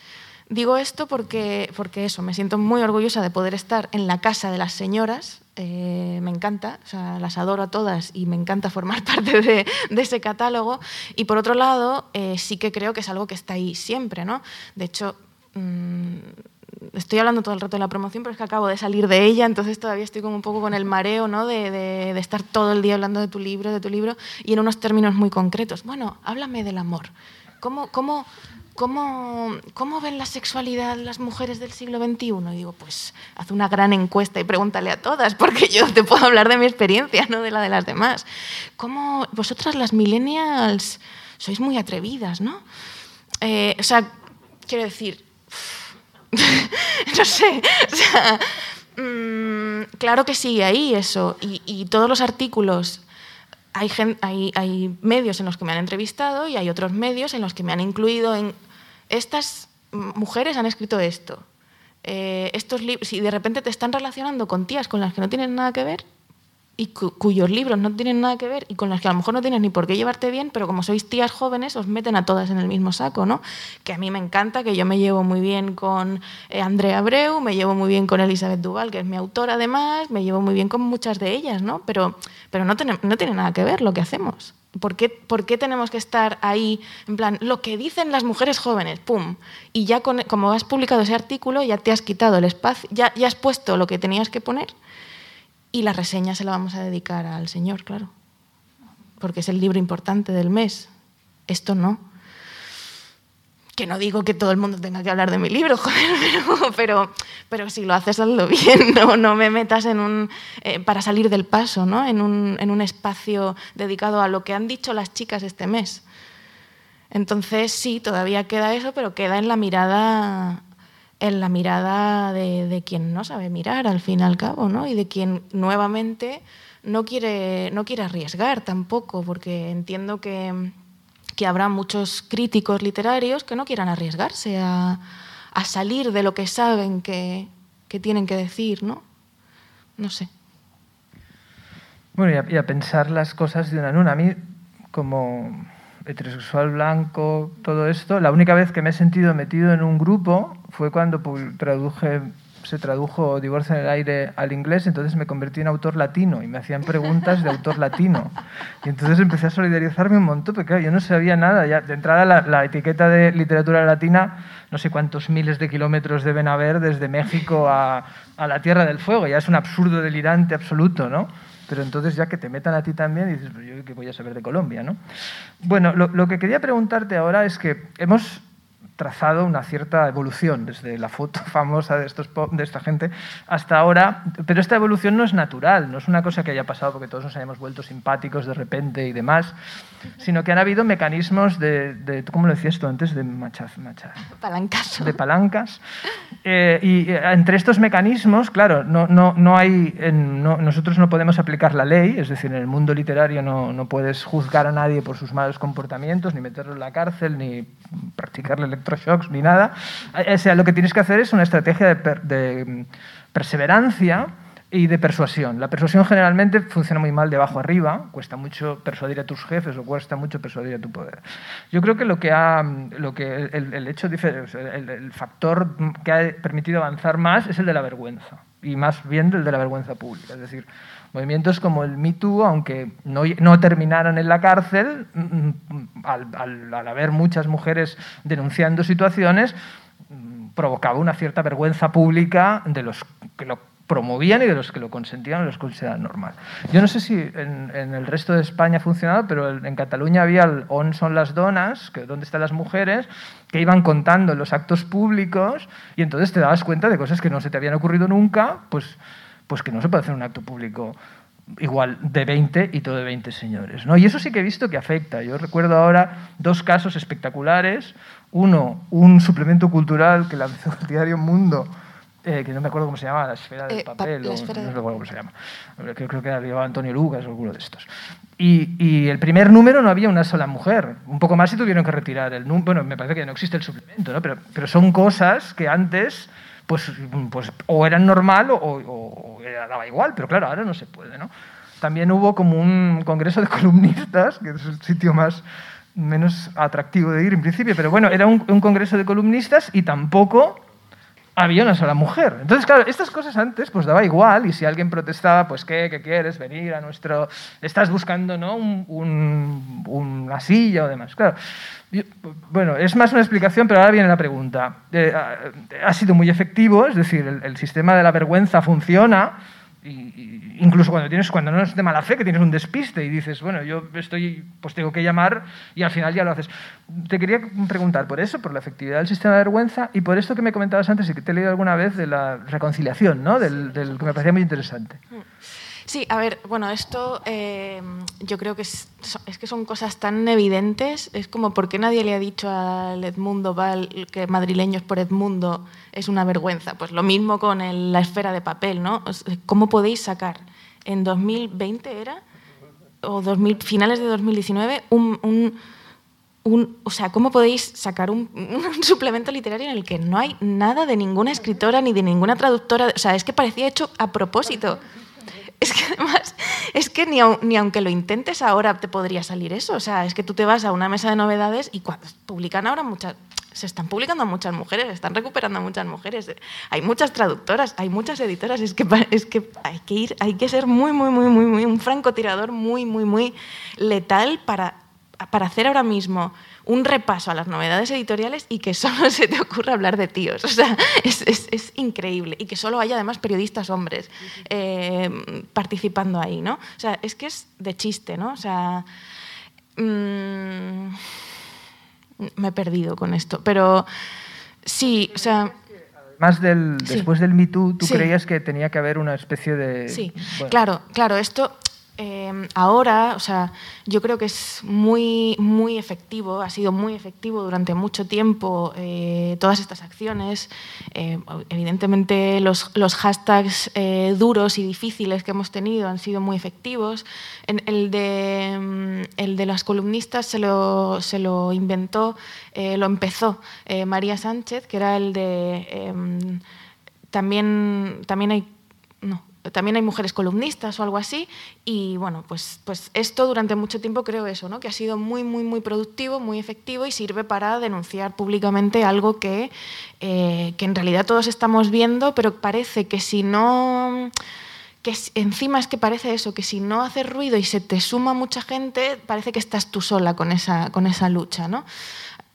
digo esto porque, porque eso, me siento muy orgullosa de poder estar en la casa de las señoras eh, me encanta, o sea, las adoro a todas y me encanta formar [LAUGHS] parte de, ese catálogo. Y por otro lado, eh, sí que creo que es algo que está ahí siempre, ¿no? De hecho, mm, estoy hablando todo el rato de la promoción, pero es que acabo de salir de ella, entonces todavía estoy como un poco con el mareo, ¿no? De, de estar todo el día hablando de tu libro, de tu libro, y en unos términos muy concretos. Bueno, háblame del amor. ¿Cómo, cómo, ¿Cómo, ¿Cómo, ven la sexualidad las mujeres del siglo XXI? Y digo, pues haz una gran encuesta y pregúntale a todas, porque yo te puedo hablar de mi experiencia, no de la de las demás. ¿Cómo vosotras las millennials sois muy atrevidas, no? Eh, o sea, quiero decir, [LAUGHS] no sé, o sea, mm, claro que sí, ahí eso, y, y todos los artículos hay, medios en los que me han entrevistado y hay otros medios en los que me han incluido en estas mujeres han escrito esto. Eh, estos si de repente te están relacionando con tías con las que no tienen nada que ver y cuyos libros no tienen nada que ver y con las que a lo mejor no tienes ni por qué llevarte bien, pero como sois tías jóvenes os meten a todas en el mismo saco, ¿no? Que a mí me encanta, que yo me llevo muy bien con eh, Andrea Abreu, me llevo muy bien con Elizabeth Duval, que es mi autora además, me llevo muy bien con muchas de ellas, ¿no? Pero, pero no, no tiene nada que ver lo que hacemos. ¿Por qué, ¿Por qué, tenemos que estar ahí, en plan, lo que dicen las mujeres jóvenes, pum? Y ya como has publicado ese artículo, ya te has quitado el espacio, ya, ya has puesto lo que tenías que poner y la reseña se la vamos a dedicar al Señor, claro, porque es el libro importante del mes. Esto no. que no digo que todo el mundo tenga que hablar de mi libro, [LAUGHS] joder, pero, pero, si lo haces, hazlo bien, [LAUGHS] no, no me metas en un, eh, para salir del paso, ¿no? en, un, en un espacio dedicado a lo que han dicho las chicas este mes. Entonces, sí, todavía queda eso, pero queda en la mirada en la mirada de, quien no sabe mirar al fin y al cabo, ¿no? Y de quien nuevamente no quiere, no quiere arriesgar tampoco, porque entiendo que, habrá muchos críticos literarios que no quieran arriesgarse a, a salir de lo que saben que, que, tienen que decir, ¿no? No sé. Bueno, y a, y a pensar las cosas de una en una. A mí, como heterosexual blanco, todo esto, la única vez que me he sentido metido en un grupo fue cuando traduje, se tradujo Divorcio en el aire al inglés, entonces me convertí en autor latino y me hacían preguntas de autor latino. Y entonces empecé a solidarizarme un montón, porque claro, yo no sabía nada. Ya, de entrada, la, la etiqueta de literatura latina, no sé cuántos miles de kilómetros deben haber desde México a, a la Tierra del Fuego, ya es un absurdo delirante absoluto, ¿no? Pero entonces ya que te metan a ti también, dices, pues yo qué voy a saber de Colombia, ¿no? Bueno, lo, lo que quería preguntarte ahora es que hemos trazado una cierta evolución desde la foto [LAUGHS] famosa de, estos, de esta gente hasta ahora, pero esta evolución no es natural, no es una cosa que haya pasado porque todos nos hayamos vuelto simpáticos de repente y demás, sino que han habido mecanismos de, de ¿cómo lo decías tú antes? De machaz, machaz, palancas. De palancas. Eh, y entre estos mecanismos, claro, no, no, no hay, en, no, nosotros no podemos aplicar la ley, es decir, en el mundo literario no, no puedes juzgar a nadie por sus malos comportamientos, ni meterlo en la cárcel, ni practicarle electro shocks ni nada. O sea, lo que tienes que hacer es una estrategia de, de perseverancia y de persuasión. La persuasión generalmente funciona muy mal de abajo arriba, cuesta mucho persuadir a tus jefes o cuesta mucho persuadir a tu poder. Yo creo que lo que ha, lo que el, el hecho, el, el, factor que ha permitido avanzar más es el de la vergüenza y más bien el de la vergüenza pública. Es decir, movimientos como el Me aunque no, terminaran en la cárcel, al, al, al haber muchas mujeres denunciando situaciones, provocaba una cierta vergüenza pública de los que lo promovían y de los que lo consentían los consideraban normal. Yo no sé si en, el resto de España ha funcionado, pero en Cataluña había el On son las donas, que donde están las mujeres, que iban contando los actos públicos y entonces te dabas cuenta de cosas que no se te habían ocurrido nunca, pues, pues que no se puede hacer un acto público igual de 20 y todo de 20 señores. ¿no? Y eso sí que he visto que afecta. Yo recuerdo ahora dos casos espectaculares. Uno, un suplemento cultural que lanzó el diario Mundo eh, que no me acuerdo cómo se llama, la esfera del eh, papel, pa o, esfera no de... recuerdo cómo se llama. Creo, creo que la llevaba Antonio Lucas o alguno de estos. Y, y, el primer número no había una sola mujer. Un poco más y tuvieron que retirar el número. Bueno, me parece que no existe el suplemento, ¿no? pero, pero son cosas que antes pues, pues o eran normal o, o, o era, daba igual, pero claro, ahora no se puede. ¿no? También hubo como un congreso de [LAUGHS] columnistas, que es el sitio más menos atractivo de ir en principio, pero bueno, era un, un congreso de columnistas y tampoco había una sola mujer. Entonces, claro, estas cosas antes pues daba igual y si alguien protestaba, pues ¿qué? ¿Qué quieres? Venir a nuestro... Estás buscando ¿no? un, un, una silla o demás. Claro, bueno, es más una explicación, pero ahora viene la pregunta. Eh, ha sido muy efectivo, es decir, el, el sistema de la vergüenza funciona, y, incluso cuando tienes cuando no es de mala fe que tienes un despiste y dices bueno yo estoy pues tengo que llamar y al final ya lo haces te quería preguntar por eso por la efectividad del sistema de vergüenza y por esto que me comentabas antes y que te he leído alguna vez de la reconciliación no del, del que me parecía muy interesante. Sí, a ver, bueno, esto eh, yo creo que es, que son cosas tan evidentes. Es como, ¿por qué nadie le ha dicho al Edmundo Val que madrileños por Edmundo es una vergüenza? Pues lo mismo con el, la esfera de papel, ¿no? ¿Cómo podéis sacar en 2020 era? O 2000, finales de 2019, un, un, un, o sea, ¿cómo podéis sacar [LAUGHS] un, suplemento literario en el que no hay nada de ninguna escritora ni de ninguna traductora? O sea, es que parecía hecho a propósito. [LAUGHS] Es que además, es que ni, aunque lo intentes ahora te podría salir eso. O sea, es que tú te vas a una mesa de novedades y cuando publican ahora muchas, se están publicando a muchas mujeres, se están recuperando a muchas mujeres. Hay muchas traductoras, hay muchas editoras. Es que, es que hay que ir, hay que ser muy, muy, muy, muy, muy, un francotirador muy, muy, muy letal para, para hacer ahora mismo un repaso a las novedades editoriales y que [LAUGHS] solo se te ocurra hablar de tíos. O sea, es, es, es increíble. Y que solo haya además periodistas hombres eh, participando ahí, ¿no? O sea, es que es de chiste, ¿no? O sea... Mmm, me he perdido con esto. Pero sí, o sea... Más del, después del Me Too, tú creías que tenía que haber una especie de... Sí, claro, claro, esto Em, ahora, o sea, yo creo que es muy, muy efectivo, ha sido muy efectivo durante mucho tiempo eh, todas estas acciones. Eh, evidentemente los, los hashtags eh, duros y difíciles que hemos tenido han sido muy efectivos. El, de, mm, el de las columnistas se lo, se lo inventó, lo empezó María Sánchez, que era el de... Em, también, también hay... No, también hay mujeres columnistas o algo así. Y bueno, pues, pues esto durante mucho tiempo creo eso, ¿no? que ha sido muy, muy, muy productivo, muy efectivo y sirve para denunciar públicamente algo que, eh, que en realidad todos estamos viendo, pero parece que si no que encima es que parece eso, que si no haces ruido y se te suma mucha gente, parece que estás tú sola con esa, con esa lucha. ¿no?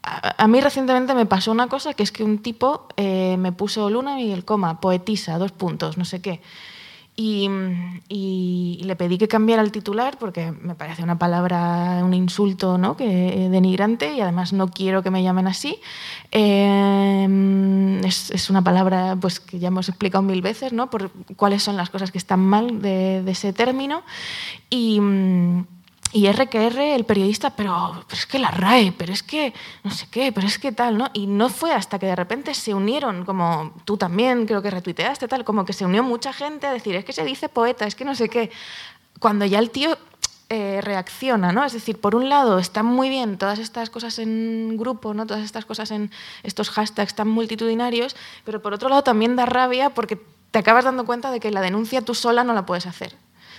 A, mí recientemente me pasó una cosa, que es que un tipo eh, me puso Luna y el coma, poetisa, dos puntos, no sé qué. Y, le pedí que cambiara el titular porque me parece una palabra, un insulto ¿no? que, denigrante y además no quiero que me llamen así. Eh, es, una palabra pues, que ya hemos explicado mil veces, ¿no? por cuáles son las cosas que están mal de, de ese término. Y, y RQR, el periodista, pero, es que la RAE, pero es que no sé qué, pero es que tal, ¿no? Y no fue hasta que de repente se unieron, como tú también creo que retuiteaste, tal, como que se unió mucha gente a decir, es que se dice poeta, es que no sé qué, cuando ya el tío eh, reacciona, ¿no? Es decir, por un lado están muy bien todas estas cosas en grupo, ¿no? Todas estas cosas en estos hashtags tan multitudinarios, pero por otro lado también da rabia porque te acabas dando cuenta de que la denuncia tú sola no la puedes hacer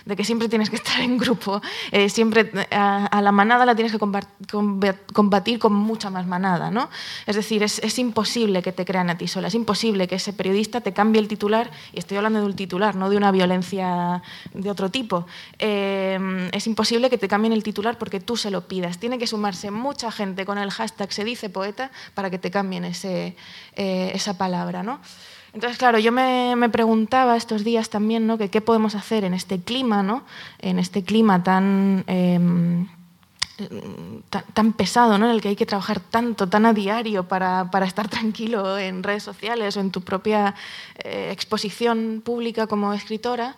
de que siempre tienes que estar en grupo, eh, siempre a, la manada la tienes que combatir con mucha más manada. ¿no? Es decir, es, imposible que te crean a ti sola, es imposible que ese periodista te cambie el titular, y estoy hablando de un titular, no de una violencia de otro tipo. Eh, es imposible que te cambien el titular porque tú se lo pidas. Tiene que sumarse mucha gente con el hashtag se dice poeta para que te cambien ese, eh, esa palabra. ¿no? Entonces, claro, yo me, preguntaba estos días también. Que qué podemos hacer en este clima, ¿no? En este clima tan, em, tan, pesado, ¿no? En el que hay que trabajar tanto, tan a diario para, estar tranquilo en redes sociales o en tu propia eh, exposición pública como escritora.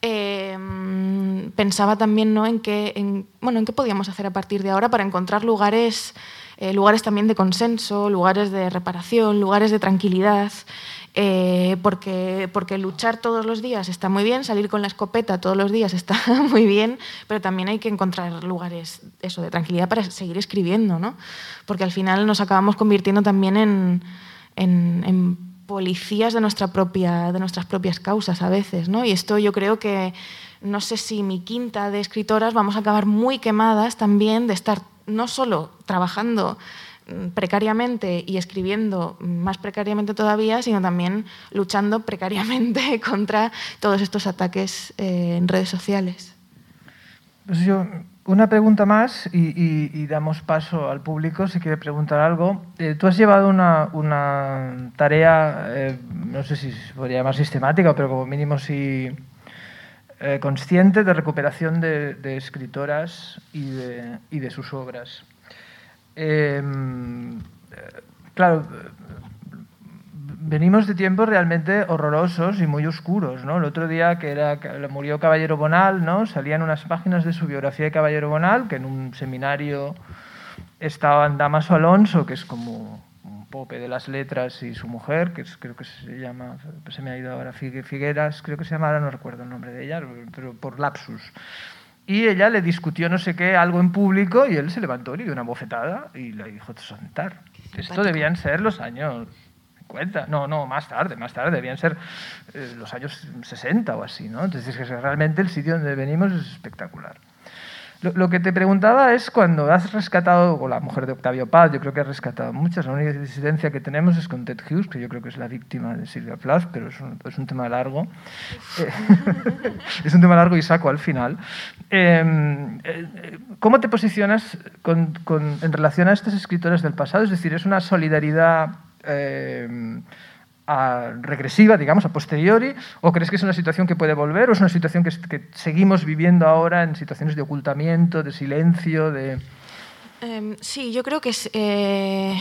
Em, pensaba también en, qué, en, podíamos hacer a partir de ahora para encontrar lugares, eh, lugares también de consenso, lugares de reparación, lugares de tranquilidad. Eh, porque, porque luchar todos los días está muy bien, salir con la escopeta todos los días está [LAUGHS] muy bien, pero también hay que encontrar lugares eso, de tranquilidad para seguir escribiendo, ¿no? porque al final nos acabamos convirtiendo también en, en, policías de, nuestra propia, de nuestras propias causas a veces. ¿no? Y esto yo creo que, no sé si mi quinta de escritoras vamos a acabar muy quemadas también de estar no solo trabajando precariamente y escribiendo más precariamente todavía, sino también luchando precariamente [LAUGHS] contra todos estos ataques eh, en redes sociales. Pues yo, una pregunta más y, damos paso al público si quiere preguntar algo. Eh, tú has llevado una, una tarea, eh, no sé si se podría llamar sistemática, pero como mínimo sí consciente de recuperación de, de escritoras y de, y de sus obras. Em, claro, venimos de tiempos realmente horrorosos y muy oscuros, ¿no? El otro día que era murió Caballero Bonal, ¿no? Salían unas páginas de su biografía de Caballero Bonal, que en un seminario estaban Damaso Alonso, que es como un pope de las letras, y su mujer, que creo que se llama, se me ha ido ahora Figueras, creo que se llama, ahora no recuerdo el nombre de ella, pero por lapsus. Y ella le discutió no sé qué, algo en público, y él se levantó, le dio una bofetada y le dijo sentar. Esto debían ser los años 50, no, no, más tarde, más tarde, debían ser eh, los años 60 o así, ¿no? Entonces, realmente el sitio donde venimos es espectacular. Lo, que te preguntaba es cuando has rescatado, o la mujer de Octavio Paz, yo creo que has rescatado muchas, la única disidencia que tenemos es con Ted Hughes, que yo creo que es la víctima de Silvia Plath, pero es un, es un tema largo. Eh, [LAUGHS] es un tema largo y saco al final. Em, eh, ¿Cómo te posicionas en relación a estas escritoras del pasado? Es decir, ¿es una solidaridad... Eh, regresiva, digamos, a posteriori, o crees que es una situación que puede volver, o es una situación que, seguimos viviendo ahora en situaciones de ocultamiento, de silencio, de... Em, sí, yo creo que eh,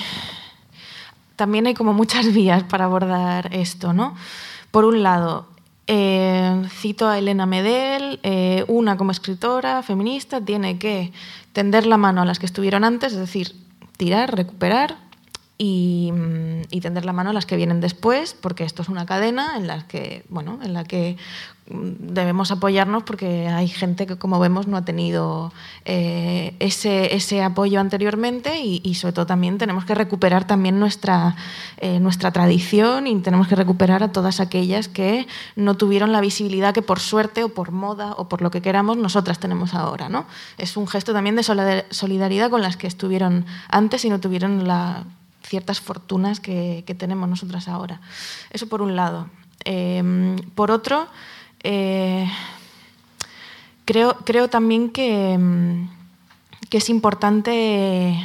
también hay como muchas [LAUGHS] vías para abordar esto, ¿no? Por un lado, eh, cito a Elena Medel, eh, una como escritora feminista tiene que tender la mano a las que estuvieron antes, es decir, tirar, recuperar y, y, tender la mano a las que vienen después, porque esto es una cadena en la que, bueno, en la que debemos apoyarnos porque hay gente que, como vemos, no ha tenido eh, ese, ese, apoyo anteriormente y, y, sobre todo también tenemos que recuperar también nuestra, eh, nuestra tradición y tenemos que recuperar a todas aquellas que no tuvieron la visibilidad que por suerte o por moda o por lo que queramos nosotras tenemos ahora. ¿no? Es un gesto también de solidaridad con las que estuvieron antes y no tuvieron la, ciertas fortunas que, tenemos nosotras ahora. Eso por un lado. Eh, por otro, eh, creo, creo también que, mm, que es importante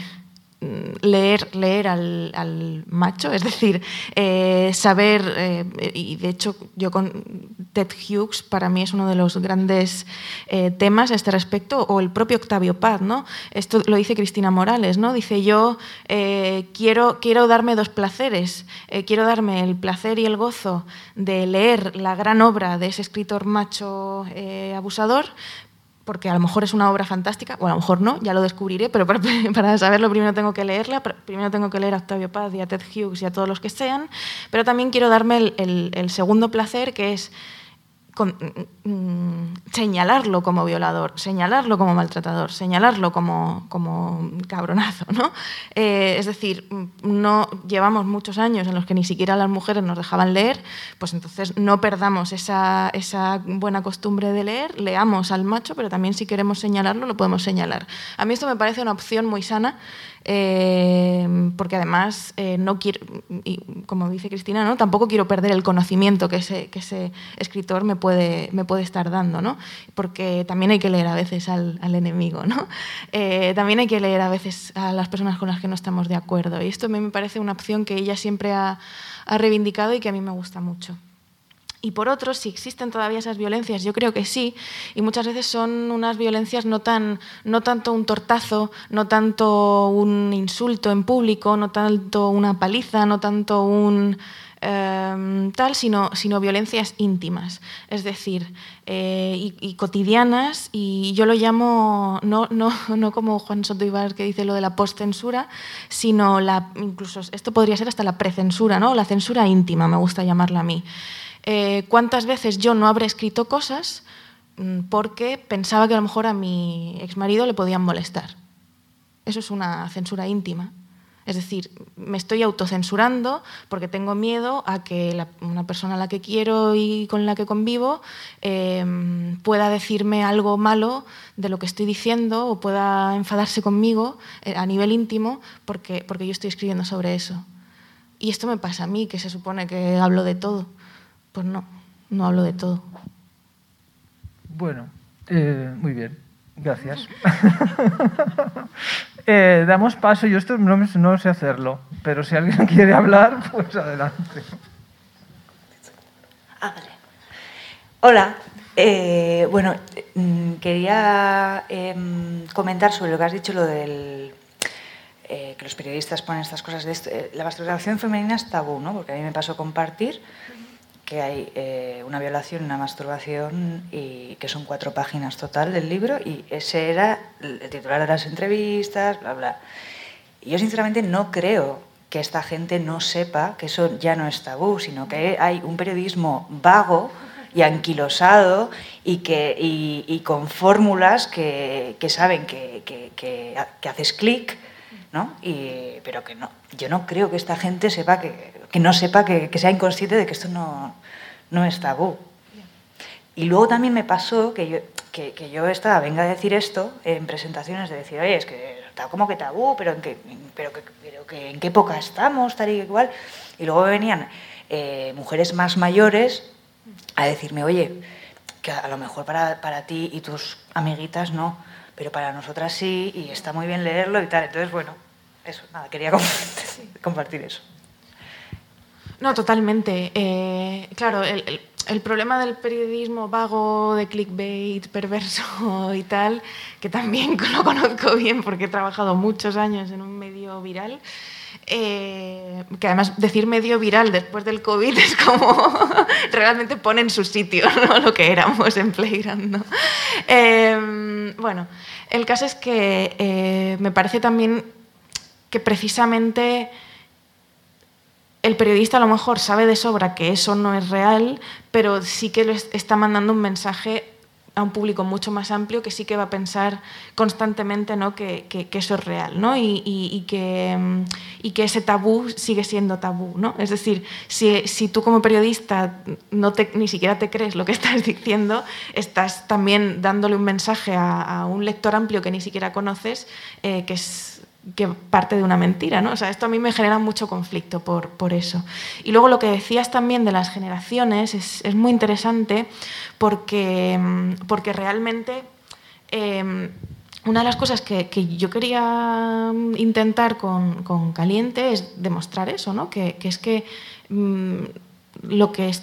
leer, leer al, al, macho, es decir, eh, saber, eh, y de hecho yo con Ted Hughes para mí es uno de los grandes eh, temas a este respecto, o el propio Octavio Paz, ¿no? Esto lo dice Cristina Morales, ¿no? Dice yo quiero, quiero darme dos placeres, quiero darme el placer y el gozo de leer la gran obra de ese escritor macho abusador, porque a lo mejor es una obra fantástica, o a lo mejor no, ya lo descubriré, pero para, [LAUGHS] para, saberlo primero tengo que leerla, primero tengo que leer a Octavio Paz y a Ted Hughes y a todos los que sean, pero también quiero darme el, el, el segundo placer, que es con, mm, señalarlo como violador, señalarlo como maltratador, señalarlo como, como cabronazo. ¿no? Eh, es decir, no llevamos muchos años en los que ni siquiera las mujeres nos dejaban leer, pues entonces no perdamos esa, esa buena costumbre de leer, leamos al macho, pero también si queremos señalarlo, lo podemos señalar. A mí esto me parece una opción muy sana eh, porque además eh, no quiero, y como dice Cristina, ¿no? tampoco quiero perder el conocimiento que ese, que ese escritor me puede, me puede estar dando, ¿no? porque también hay que leer a veces al, al enemigo, ¿no? [LAUGHS] Eh, también hay que leer a veces a las personas con las que no estamos de acuerdo. Y esto a mí me parece una opción que ella siempre ha, ha reivindicado y que a mí me gusta mucho. Y por otro, si existen todavía esas violencias, yo creo que sí, y muchas veces son unas violencias no, tan, no tanto un tortazo, no tanto un insulto en público, no tanto una paliza, no tanto un eh, tal, sino, sino violencias íntimas, es decir, eh, y, y, cotidianas, y yo lo llamo, no, no, [LAUGHS] no como Juan Soto Ibar que dice lo de la postcensura, sino la, incluso esto podría ser hasta la precensura, ¿no? la censura íntima, me gusta llamarla a mí. Eh, cuántas veces yo no habré escrito cosas mmm, porque pensaba que a lo mejor a mi exmarido le podían molestar. Eso es una censura íntima. Es decir, me estoy autocensurando porque tengo miedo a que una persona a la que quiero y con la que convivo eh, pueda decirme algo malo de lo que estoy diciendo o pueda enfadarse conmigo eh, a nivel íntimo porque, porque yo estoy escribiendo sobre eso. Y esto me pasa a mí, que se supone que hablo de todo. Pues no, no hablo de todo. Bueno, eh, muy bien, gracias. [LAUGHS] eh, damos paso, yo esto no, no, sé hacerlo, pero si alguien [LAUGHS] quiere hablar, pues adelante. Ah, vale. Hola, eh, bueno, mm, quería eh, comentar sobre lo que has dicho, lo del eh, que los periodistas ponen estas cosas de esto. la masturbación femenina es tabú, ¿no? Porque a mí me pasó compartir que hay eh, una violación, una masturbación y que son cuatro páginas total del libro y ese era el titular de las entrevistas, bla, bla. Y yo sinceramente no creo que esta gente no sepa que eso ya no es tabú, sino que hay un periodismo vago y anquilosado y, que, y, con fórmulas que, que saben que, que haces clic, ¿no? Y, pero que no, yo no creo que esta gente sepa que, que no sepa, que, que sea inconsciente de que esto no, no es tabú. Y luego también me pasó que yo, que, que, yo estaba, venga a decir esto en presentaciones, de decir, oye, es que está como que tabú, pero en, que, pero que, pero que en qué época estamos, tal y igual. Y luego venían eh, mujeres más mayores a decirme, oye, que a lo mejor para, para ti y tus amiguitas no, pero para nosotras sí, y está muy bien leerlo y tal. Entonces, bueno, eso, nada, quería [LAUGHS] compartir, eso. No, totalmente. Eh, claro, el, problema del periodismo vago, de clickbait, perverso [LAUGHS] y tal, que también [LAUGHS] lo conozco bien porque he trabajado muchos años en un medio viral, eh, que además decir medio viral después del COVID es como [LAUGHS] realmente pone en su sitio [LAUGHS] lo que éramos en Playground. Em, bueno, el caso es que eh, me parece también que precisamente el periodista a lo mejor sabe de sobra que eso no es real, pero sí que le está mandando un mensaje a un público mucho más amplio que sí que va a pensar constantemente ¿no? que, eso es real ¿no? y, que, mm, y, que, ese tabú sigue siendo tabú. ¿no? Es decir, si, si tú como periodista no te, ni siquiera te crees lo que [LAUGHS] estás diciendo, estás también dándole un mensaje a, un lector amplio que ni siquiera conoces, eh, que es que parte de una mentira, ¿no? O sea, esto a mí me genera mucho conflicto por, por eso. Y luego lo que decías también de las generaciones es, es muy interesante porque, porque realmente eh, una de las cosas que, que, yo quería intentar con, con, Caliente es demostrar eso, ¿no? Que, que es que mmm, lo que es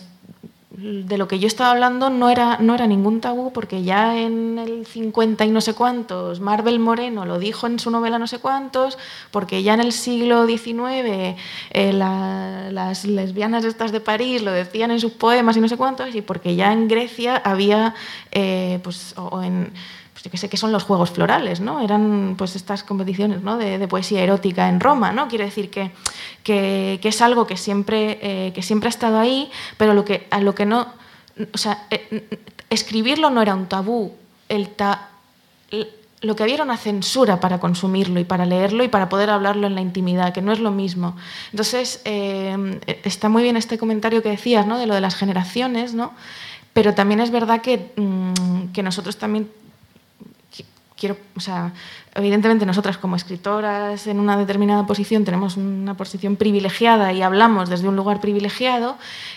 de lo que yo estaba hablando no era, no era ningún tabú porque ya en el 50 y no sé cuántos, Marvel Moreno lo dijo en su novela no sé cuántos, porque ya en el siglo XIX eh, las lesbianas estas de París lo decían en sus poemas y no sé cuántos, y porque ya en Grecia había, eh, pues, o en yo que sé que son los Juegos Florales, ¿no? Eran pues estas competiciones de, poesía erótica en Roma, ¿no? Quiere decir que, que, es algo que siempre, eh, que siempre ha estado ahí, pero lo que, a lo que no... O sea, eh, escribirlo no era un tabú, el lo que había era una censura para consumirlo y para leerlo y para poder hablarlo en la intimidad, que no es lo mismo. Entonces, eh, está muy bien este comentario que decías, ¿no? De lo de las generaciones, ¿no? Pero también es verdad que, mm, que nosotros también quiero, o sea, evidentemente nosotras como escritoras en una determinada posición tenemos una posición privilegiada y hablamos desde un lugar privilegiado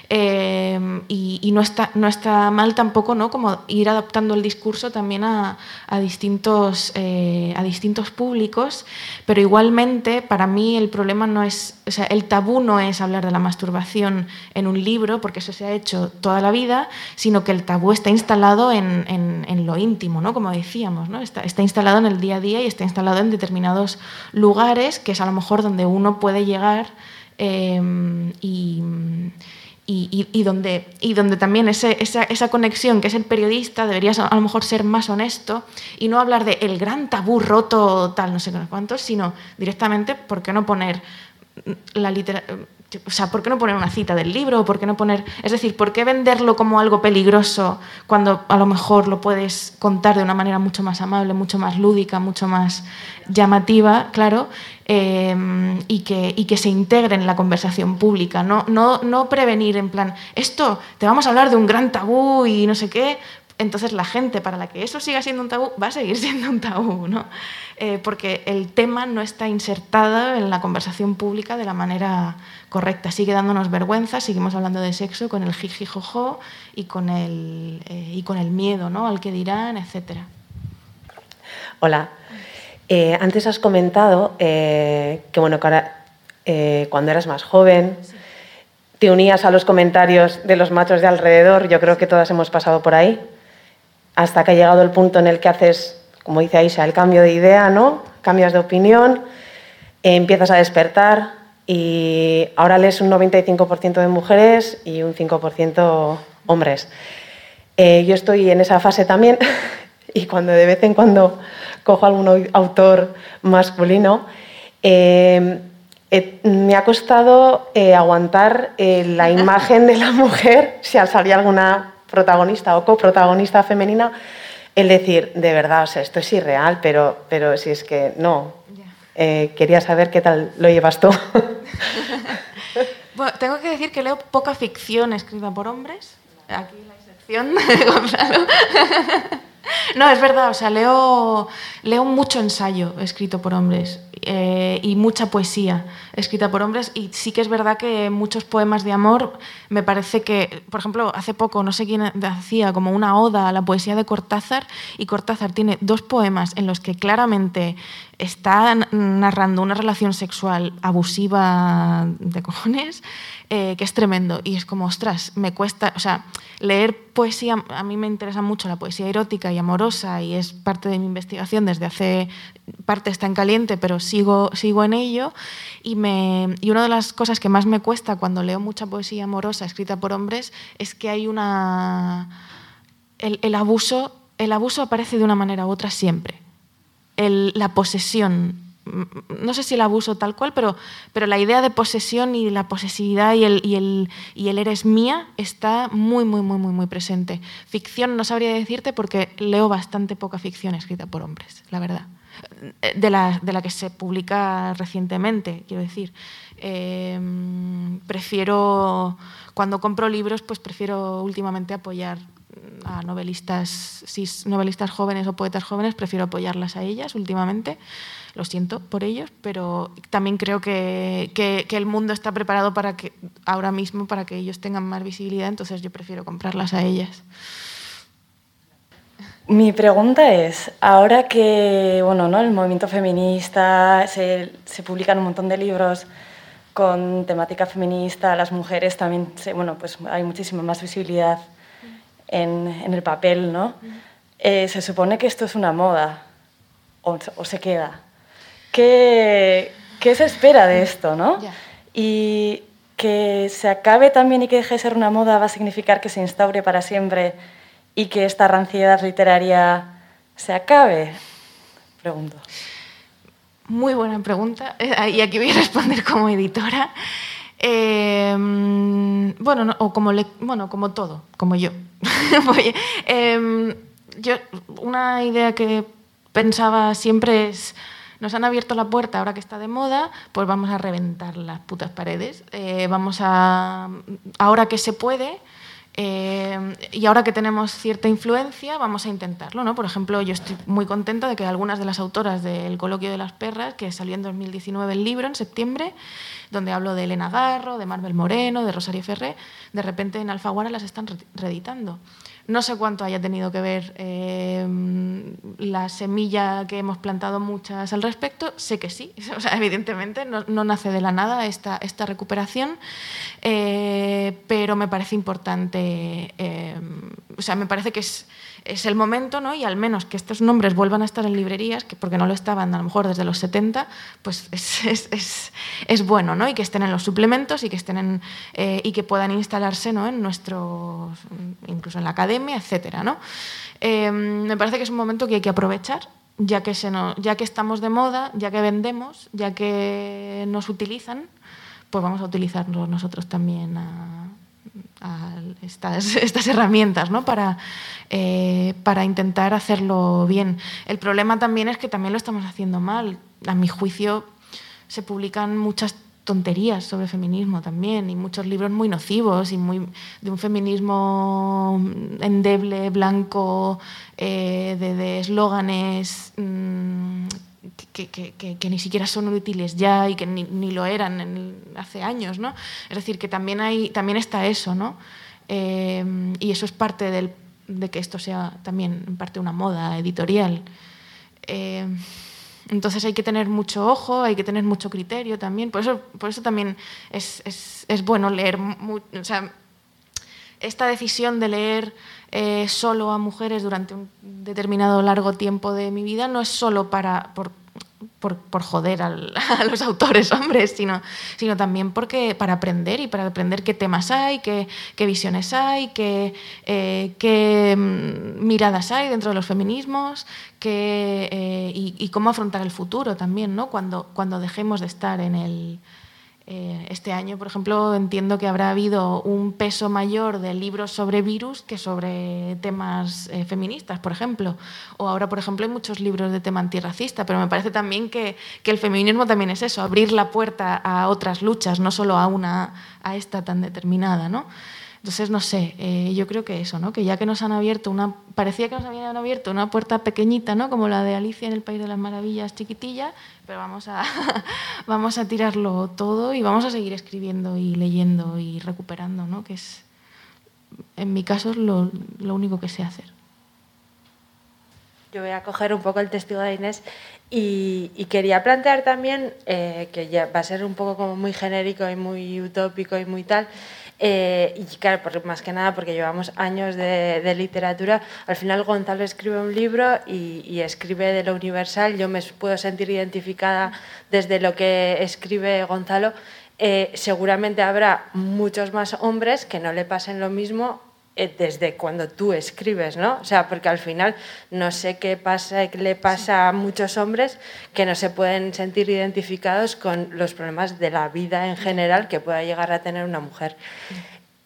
eh, y, no, está, no está mal tampoco ¿no? como ir adaptando el discurso también a, distintos, eh, a distintos públicos, pero igualmente para mí el problema no es, o sea, el tabú no es hablar de la masturbación en un libro, porque eso se ha hecho toda la vida, sino que el tabú está instalado en, en, lo íntimo, ¿no? como decíamos, ¿no? Está, está instalado en el día a día está instalado en determinados lugares, que es a lo mejor donde uno puede llegar eh, y, y, donde, y donde también esa, esa, conexión, que es el periodista, debería a lo mejor ser más honesto y no hablar de el gran tabú roto, tal, no sé cuántos, sino directamente, ¿por qué no poner la literatura? o sea, ¿por qué no poner una cita del libro? ¿Por qué no poner, es decir, ¿por qué venderlo como algo peligroso cuando a lo mejor lo puedes contar de una manera mucho más amable, mucho más lúdica, mucho más llamativa, claro, em, y, que, y que se integre en la conversación pública? No, no, no prevenir en plan, esto, te vamos a hablar de un gran tabú y no sé qué, entonces la gente para la que eso siga siendo un tabú va a seguir [LAUGHS] siendo un tabú, ¿no? Eh, porque el tema no está insertado en la conversación pública de la manera correcta. Sigue dándonos vergüenza, seguimos hablando de sexo con el jijijojo y con el, eh, y con el miedo ¿no? al que dirán, etc. Hola. Eh, antes has comentado que, bueno, cuando eras más joven te unías a los comentarios de los machos de alrededor. Yo creo que todas hemos pasado por ahí hasta que ha llegado el punto en el que haces, como dice Aisha, el cambio de idea, ¿no? Cambias de opinión, empiezas a despertar y ahora lees un 95% de mujeres y un 5% hombres. Eh, yo estoy en esa fase también [LAUGHS] y cuando de vez en cuando cojo algún autor masculino, eh, eh, me ha costado aguantar la imagen de la [LAUGHS] mujer si al salir alguna protagonista o coprotagonista femenina, el decir, de verdad, o sea, esto es irreal, pero, pero si es que no. Eh, quería saber qué tal lo llevas tú. [LAUGHS] bueno, tengo que decir que leo poca ficción escrita por hombres. Aquí la excepción [LAUGHS] Gonzalo. No, es verdad, o sea, leo, leo mucho ensayo escrito por hombres eh, y mucha poesía escrita por hombres y sí que es verdad que muchos poemas de amor me parece que, por ejemplo, hace poco no sé quién hacía como una oda a la poesía de Cortázar y Cortázar tiene dos poemas en los que claramente está narrando una relación sexual abusiva de cojones, eh, que es tremendo. Y es como, ostras, me cuesta, o sea, leer poesía, a mí me interesa mucho la poesía erótica y amorosa y es parte de mi investigación desde hace, parte está en caliente, pero sigo, sigo en ello. Y, me, y una de las cosas que más me cuesta cuando leo mucha poesía amorosa escrita por hombres es que hay una... El, el abuso, el abuso aparece de una manera u otra siempre la posesión. No sé si el abuso tal cual, pero, pero la idea de posesión y la posesividad y el, y, el, y el eres mía está muy, muy, muy, muy, muy presente. Ficción no sabría decirte porque leo bastante poca ficción escrita por hombres, la verdad. De la, de la que se publica recientemente, quiero decir. Em, prefiero, cuando compro libros, pues prefiero últimamente apoyar a novelistas, si novelistas jóvenes o poetas jóvenes, prefiero apoyarlas a ellas últimamente. Lo siento por ellos, pero también creo que, que, el mundo está preparado para que ahora mismo para que ellos tengan más visibilidad, entonces yo prefiero comprarlas a ellas. Mi pregunta es, ahora que bueno, ¿no? el movimiento feminista, se, se publican un montón de libros con temática feminista, las mujeres también, bueno, pues hay muchísima más visibilidad en, el papel, ¿no? Eh, se supone que esto es una moda o, se queda. ¿Qué, ¿Qué, se espera de esto, no? Y que se acabe también y que deje de ser una moda va a significar que se instaure para siempre y que esta ranciedad literaria se acabe. Pregunto. Muy buena pregunta eh, y aquí voy a responder como editora. Eh, bueno, o como, bueno, como todo, como yo. [LAUGHS] Em, yo. Una idea que pensaba siempre es, nos han abierto la puerta ahora que está de moda, pues vamos a reventar las putas paredes. Eh, vamos a, ahora que se puede, eh, y ahora que tenemos cierta influencia, vamos a intentarlo. ¿no? Por ejemplo, yo estoy muy contenta de que algunas de las autoras del Coloquio de las Perras, que salió en 2019 el libro, en septiembre, donde hablo de Elena Garro, de Marvel Moreno, de Rosario Ferré, de repente en Alfaguara las están reeditando. No sé cuánto haya tenido que ver eh, la semilla que hemos plantado muchas al respecto, sé que sí, [LAUGHS] o sea, evidentemente no, nace de la nada esta, esta recuperación, eh, pero me parece importante, eh, o sea, me parece que es es el momento, ¿no? y al menos que estos nombres vuelvan a estar en librerías, que porque no lo estaban a lo mejor desde los 70, pues [LAUGHS] es, bueno, ¿no? y que estén en los suplementos y que, estén en, eh, y que puedan instalarse ¿no? en nuestros, incluso en la academia, etc. ¿no? Eh, me parece que es un momento que hay que aprovechar, ya que, se ya que estamos de moda, ya que vendemos, ya que nos utilizan, pues vamos a utilizarnos nosotros también a, estas, [LAUGHS] estas, herramientas ¿no? para, eh, para intentar hacerlo bien. El problema también es que también lo estamos haciendo mal. A mi juicio se publican muchas tonterías sobre feminismo también y muchos libros muy nocivos y muy de un feminismo endeble, blanco, eh, de eslóganes mm, que, ni siquiera son útiles ya y que ni, lo eran hace años, ¿no? Es decir, que también, hay, también está eso, ¿no? Eh, y eso es parte del, de que esto sea también en parte una moda editorial. Eh, entonces hay que tener mucho ojo, hay que tener mucho criterio también. Por eso, por eso también es, es, es bueno leer. o sea, esta decisión de leer eh, solo a mujeres durante un determinado largo tiempo de mi vida no es solo para, por, por, joder [LAUGHS] a los autores hombres, sino, sino también porque, para aprender y para aprender qué temas hay, qué, visiones hay, qué, eh, mm, miradas hay dentro de los feminismos qué, eh, y, y, cómo afrontar el futuro también, ¿no? cuando, cuando dejemos de estar en el eh, este año, por ejemplo, entiendo que habrá habido un peso mayor de libros sobre virus que sobre temas eh, feministas, por ejemplo. O ahora, por ejemplo, hay muchos libros de tema antirracista, pero me parece también que, que, el feminismo también es eso, abrir la puerta a otras luchas, no solo a una, a esta tan determinada. ¿no? Entonces, no sé, eh, yo creo que eso, ¿no? Que ya que nos han abierto una, parecía que nos habían abierto una puerta pequeñita, ¿no? Como la de Alicia en el País de las Maravillas, chiquitilla, pero vamos a, [LAUGHS] vamos a tirarlo todo y vamos a seguir escribiendo y leyendo y recuperando, ¿no? Que es, en mi caso, lo, lo único que sé hacer. Yo voy a coger un poco el testigo de Inés y, y quería plantear también, eh, que ya va a ser un poco como muy genérico y muy utópico y muy tal, eh, y claro, por, más que nada porque llevamos años de, literatura, al final Gonzalo escribe un libro y, escribe de lo universal, yo me puedo sentir identificada desde lo que escribe Gonzalo, eh, seguramente habrá muchos más hombres que no le pasen lo mismo desde cuando tú escribes, ¿no? O sea, porque al final no sé qué pasa, qué le pasa a muchos hombres que no se pueden sentir identificados con los problemas de la vida en general que pueda llegar a tener una mujer.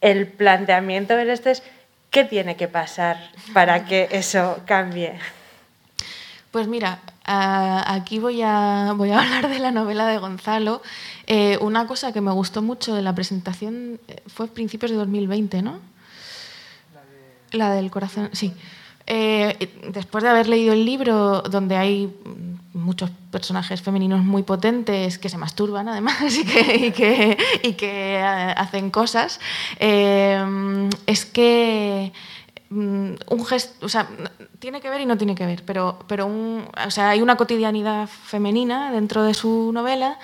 El planteamiento de este es qué tiene que pasar para que eso cambie. Pues mira, aquí voy a, voy a [LAUGHS] hablar de la novela de Gonzalo. Eh, una cosa que me gustó mucho de la presentación eh, fue principios de 2020, ¿no? La del corazón, sí. Eh, después de haber leído el libro, donde hay muchos personajes femeninos muy potentes que se masturban además [LAUGHS] y que, y que, eh, hacen cosas, eh, es que mm, un gesto, o sea, tiene que ver y no tiene que ver, pero, pero un, o sea, hay una cotidianidad femenina dentro de su novela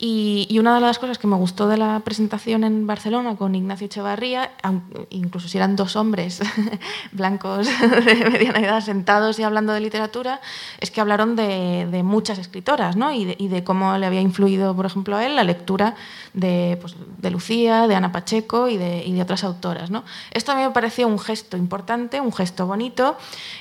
y, una de las cosas que me gustó de la presentación en Barcelona con Ignacio Echevarría, incluso si eran dos hombres [LAUGHS] blancos [LAUGHS] de mediana edad sentados y hablando de literatura, es que hablaron de, muchas escritoras ¿no? y, de, cómo le había influido, por ejemplo, a él la lectura de, pues, de Lucía, de Ana Pacheco y de, y de otras autoras. ¿no? Esto a mí me pareció un gesto importante, un gesto bonito.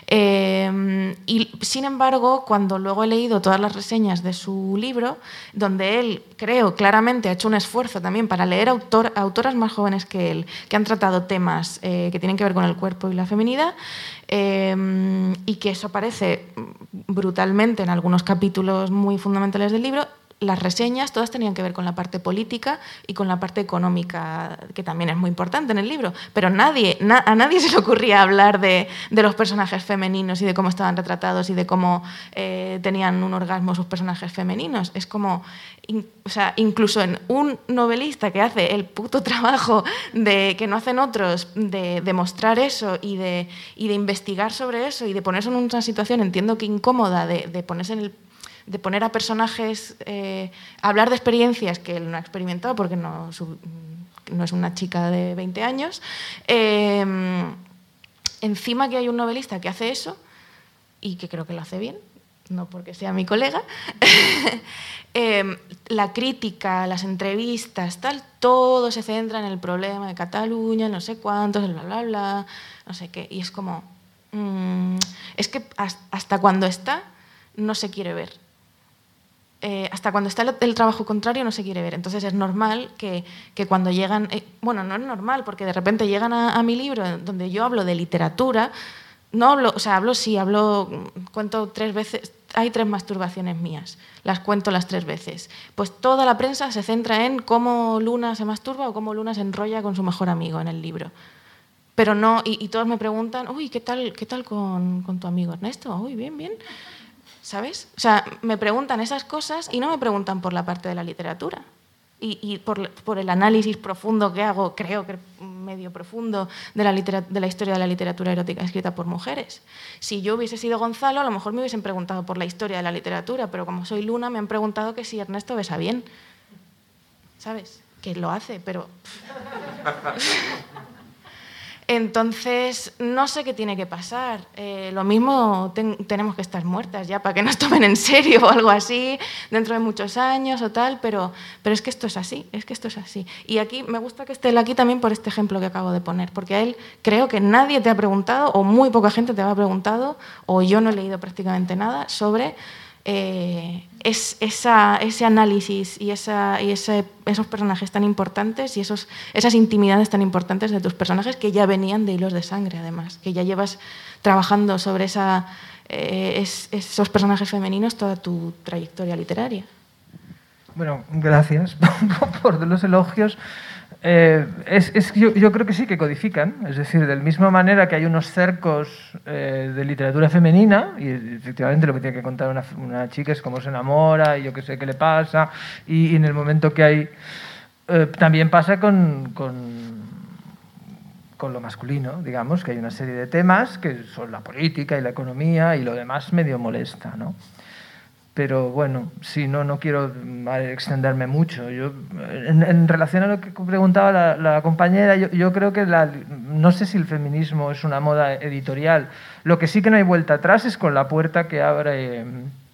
Eh, y sin embargo, cuando luego he leído todas las reseñas de su libro, donde él creo, claramente ha hecho un esfuerzo también para leer autor, autoras más jóvenes que él, que han tratado temas eh, que tienen que ver con el cuerpo y la feminidad, eh, y que eso aparece brutalmente en algunos capítulos muy fundamentales del libro, las reseñas todas tenían que ver con la parte política y con la parte económica, que también es muy importante en el libro, pero nadie, na, a nadie [LAUGHS] se le ocurría hablar de, los personajes femeninos y de cómo estaban retratados y de cómo eh, tenían un orgasmo sus personajes femeninos. Es como, o sea, incluso en un novelista que hace el puto trabajo de, que no hacen otros de, de mostrar eso y de, y de investigar sobre eso y de ponerse en una situación, entiendo que incómoda, de, de ponerse en el de poner a personajes, eh, hablar de experiencias que él no ha experimentado porque no, no es una chica de 20 años. Eh, encima que hay un novelista que hace eso y que creo que lo hace bien, no porque sea mi colega, [LAUGHS] eh, la crítica, las entrevistas, tal, todo se centra en el problema de Cataluña, no sé cuántos, bla, bla, bla, no sé qué. Y es como, mmm, es que hasta cuando está no se quiere ver eh, hasta cuando está el, el, trabajo contrario no se quiere ver. Entonces es normal que, que cuando llegan, eh, bueno, no es normal, porque de repente llegan a, a, mi libro donde yo hablo de literatura, no hablo, o sea, hablo sí, hablo, cuento tres veces, hay tres masturbaciones mías, las cuento las tres veces. Pues toda la prensa se centra en cómo Luna se masturba o cómo Luna se enrolla con su mejor amigo en el libro. Pero no, y, y todos me preguntan, uy, ¿qué tal, qué tal con, con tu amigo Ernesto? Uy, bien, bien. ¿Sabes? O sea, me preguntan esas cosas y no me preguntan por la parte de la literatura. Y, por, el análisis profundo que hago, creo que medio profundo, de la, de la historia de la literatura erótica escrita por mujeres. Si yo hubiese sido Gonzalo, a lo mejor me hubiesen preguntado por la historia de la literatura, pero como soy Luna, me han preguntado que si Ernesto besa bien. ¿Sabes? Que lo hace, pero... [LAUGHS] Entonces, no sé qué tiene que pasar. Eh, lo mismo ten, tenemos que estar muertas ya para que nos [LAUGHS] tomen en serio o algo así dentro de muchos años o tal, pero, pero es que esto es así, es que esto es así. Y aquí me gusta que esté él aquí también por este ejemplo que acabo de poner, porque a él creo que nadie te ha preguntado, o muy poca gente te ha preguntado, o yo no he leído prácticamente nada sobre eh, es ese análisis y, esa, y esos personajes tan importantes y esos, esas intimidades tan importantes de tus personajes que ya venían de hilos de sangre, además, que ya llevas trabajando sobre esa, eh, es, esos personajes femeninos toda tu trayectoria literaria. Bueno, gracias [LAUGHS] por los elogios. Eh, es, es, yo, creo que sí, que codifican. Es decir, de la misma manera que hay unos cercos eh, de literatura femenina, y efectivamente lo que tiene que contar una, una, chica es cómo se enamora y yo qué sé qué le pasa, y, y en el momento que hay... Eh, también pasa con, con, con, lo masculino, digamos, que hay una serie de temas que son la política y la economía y lo demás medio molesta, ¿no? Pero bueno, sí, no, no quiero extenderme mucho. Yo, en, relación a lo que preguntaba la, compañera, yo, creo que la, no sé si el feminismo es una moda editorial. Lo que sí que no hay vuelta atrás es con la puerta que abre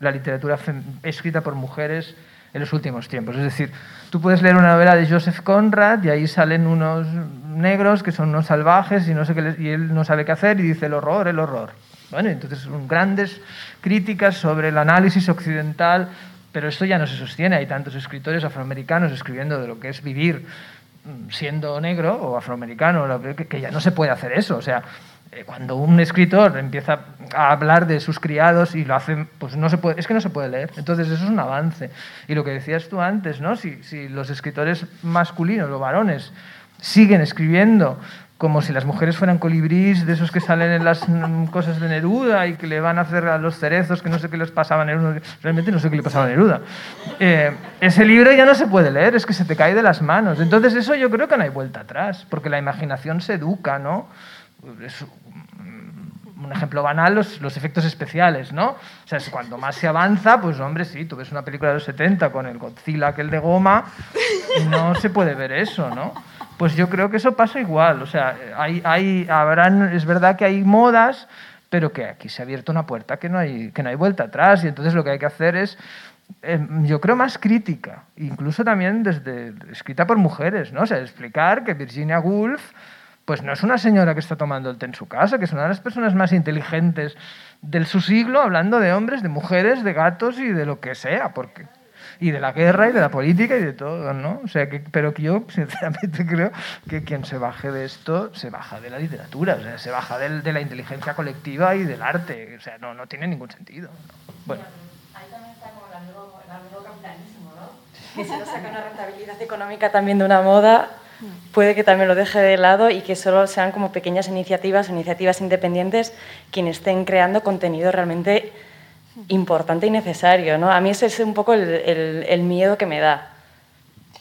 la literatura escrita por mujeres en los últimos tiempos. Es decir, tú puedes leer una novela de Joseph Conrad y ahí salen unos negros que son unos salvajes y, no sé qué les, y él no sabe qué hacer y dice el horror, el horror. Bueno, entonces son grandes críticas sobre el análisis occidental, pero esto ya no se sostiene. Hay tantos escritores afroamericanos escribiendo de lo que es vivir siendo negro o afroamericano, que ya no se puede hacer eso. O sea, cuando un escritor empieza a hablar de sus criados y lo hace, pues no se puede, es que no se puede leer. Entonces eso es un avance. Y lo que decías tú antes, ¿no? Si, los escritores masculinos o varones siguen escribiendo como si las mujeres fueran colibrís, de esos que salen en las cosas de Neruda y que le van a hacer a los cerezos, que no sé qué les pasaba a Neruda, realmente no sé qué le pasaba a Neruda. Eh, ese libro ya no se puede leer, es que se te cae de las manos. Entonces eso yo creo que no hay vuelta atrás, porque la imaginación se educa, ¿no? Es un ejemplo banal, los, los, efectos especiales, ¿no? O sea, cuando más se avanza, pues hombre, sí, tú ves una película de los 70 con el Godzilla aquel de goma, no se puede ver eso, ¿no? Pues yo creo que eso pasa igual. O sea, hay, hay, habrán, es verdad que hay modas, pero que aquí se ha abierto una puerta que no hay, que no hay vuelta atrás. Y entonces lo que hay que hacer es, eh, yo creo, más crítica, incluso también desde escrita por mujeres, ¿no? O explicar que Virginia Woolf pues no es una señora que está tomando el té en su casa, que es una de las personas más inteligentes del su siglo, hablando de hombres, de mujeres, de gatos y de lo que sea, porque y de la guerra y de la política y de todo, ¿no? O sea, que, pero que yo sinceramente [LAUGHS] creo que quien se baje de esto se baja de la literatura, o sea, se baja de, de la inteligencia colectiva y del arte, o sea, no, no tiene ningún sentido. ¿no? Bueno. Ahí también está como el amigo, el amigo capitalismo, ¿no? [LAUGHS] Que si no saca una rentabilidad económica también de una moda, puede que también lo deje de lado y que solo sean como pequeñas iniciativas, iniciativas independientes, quienes estén creando contenido realmente importante y necesario. ¿no? A mí ese es un poco el, el, el miedo que me da.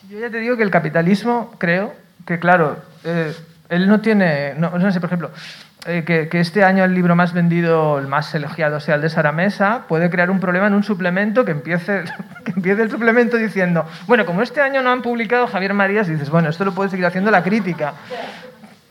Yo ya te digo que el capitalismo, creo que, claro, eh, él no tiene, no, no sé, por ejemplo, eh, que, que, este año el libro más vendido, el más elogiado sea el de Sara Mesa, puede crear un problema en un suplemento que empiece, [LAUGHS] que empiece el suplemento diciendo, bueno, como este año no han publicado Javier Marías, dices, bueno, esto lo puede seguir haciendo la crítica.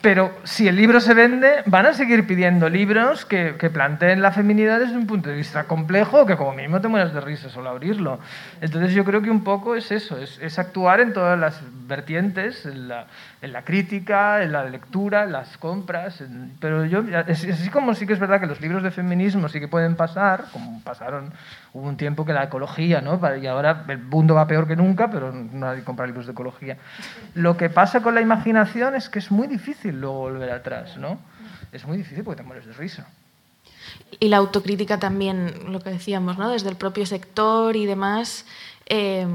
Pero si el libro se vende, van a seguir pidiendo libros que, planteen la feminidad desde un punto de vista complejo, que como mínimo te mueras de risa solo abrirlo. Entonces yo creo que un poco es eso, es, actuar en todas las vertientes, en la, crítica, en la lectura, en las compras. Pero yo, así como sí que es verdad que los libros de feminismo sí que pueden pasar, como pasaron, hubo un tiempo que la ecología, ¿no? y ahora el mundo va peor que nunca, pero nadie compra libros de ecología. Lo que pasa con la imaginación es que es muy difícil luego volver atrás, ¿no? Es muy difícil porque te mueres de risa. Y la autocrítica también, lo que decíamos, ¿no? Desde el propio sector y demás, eh,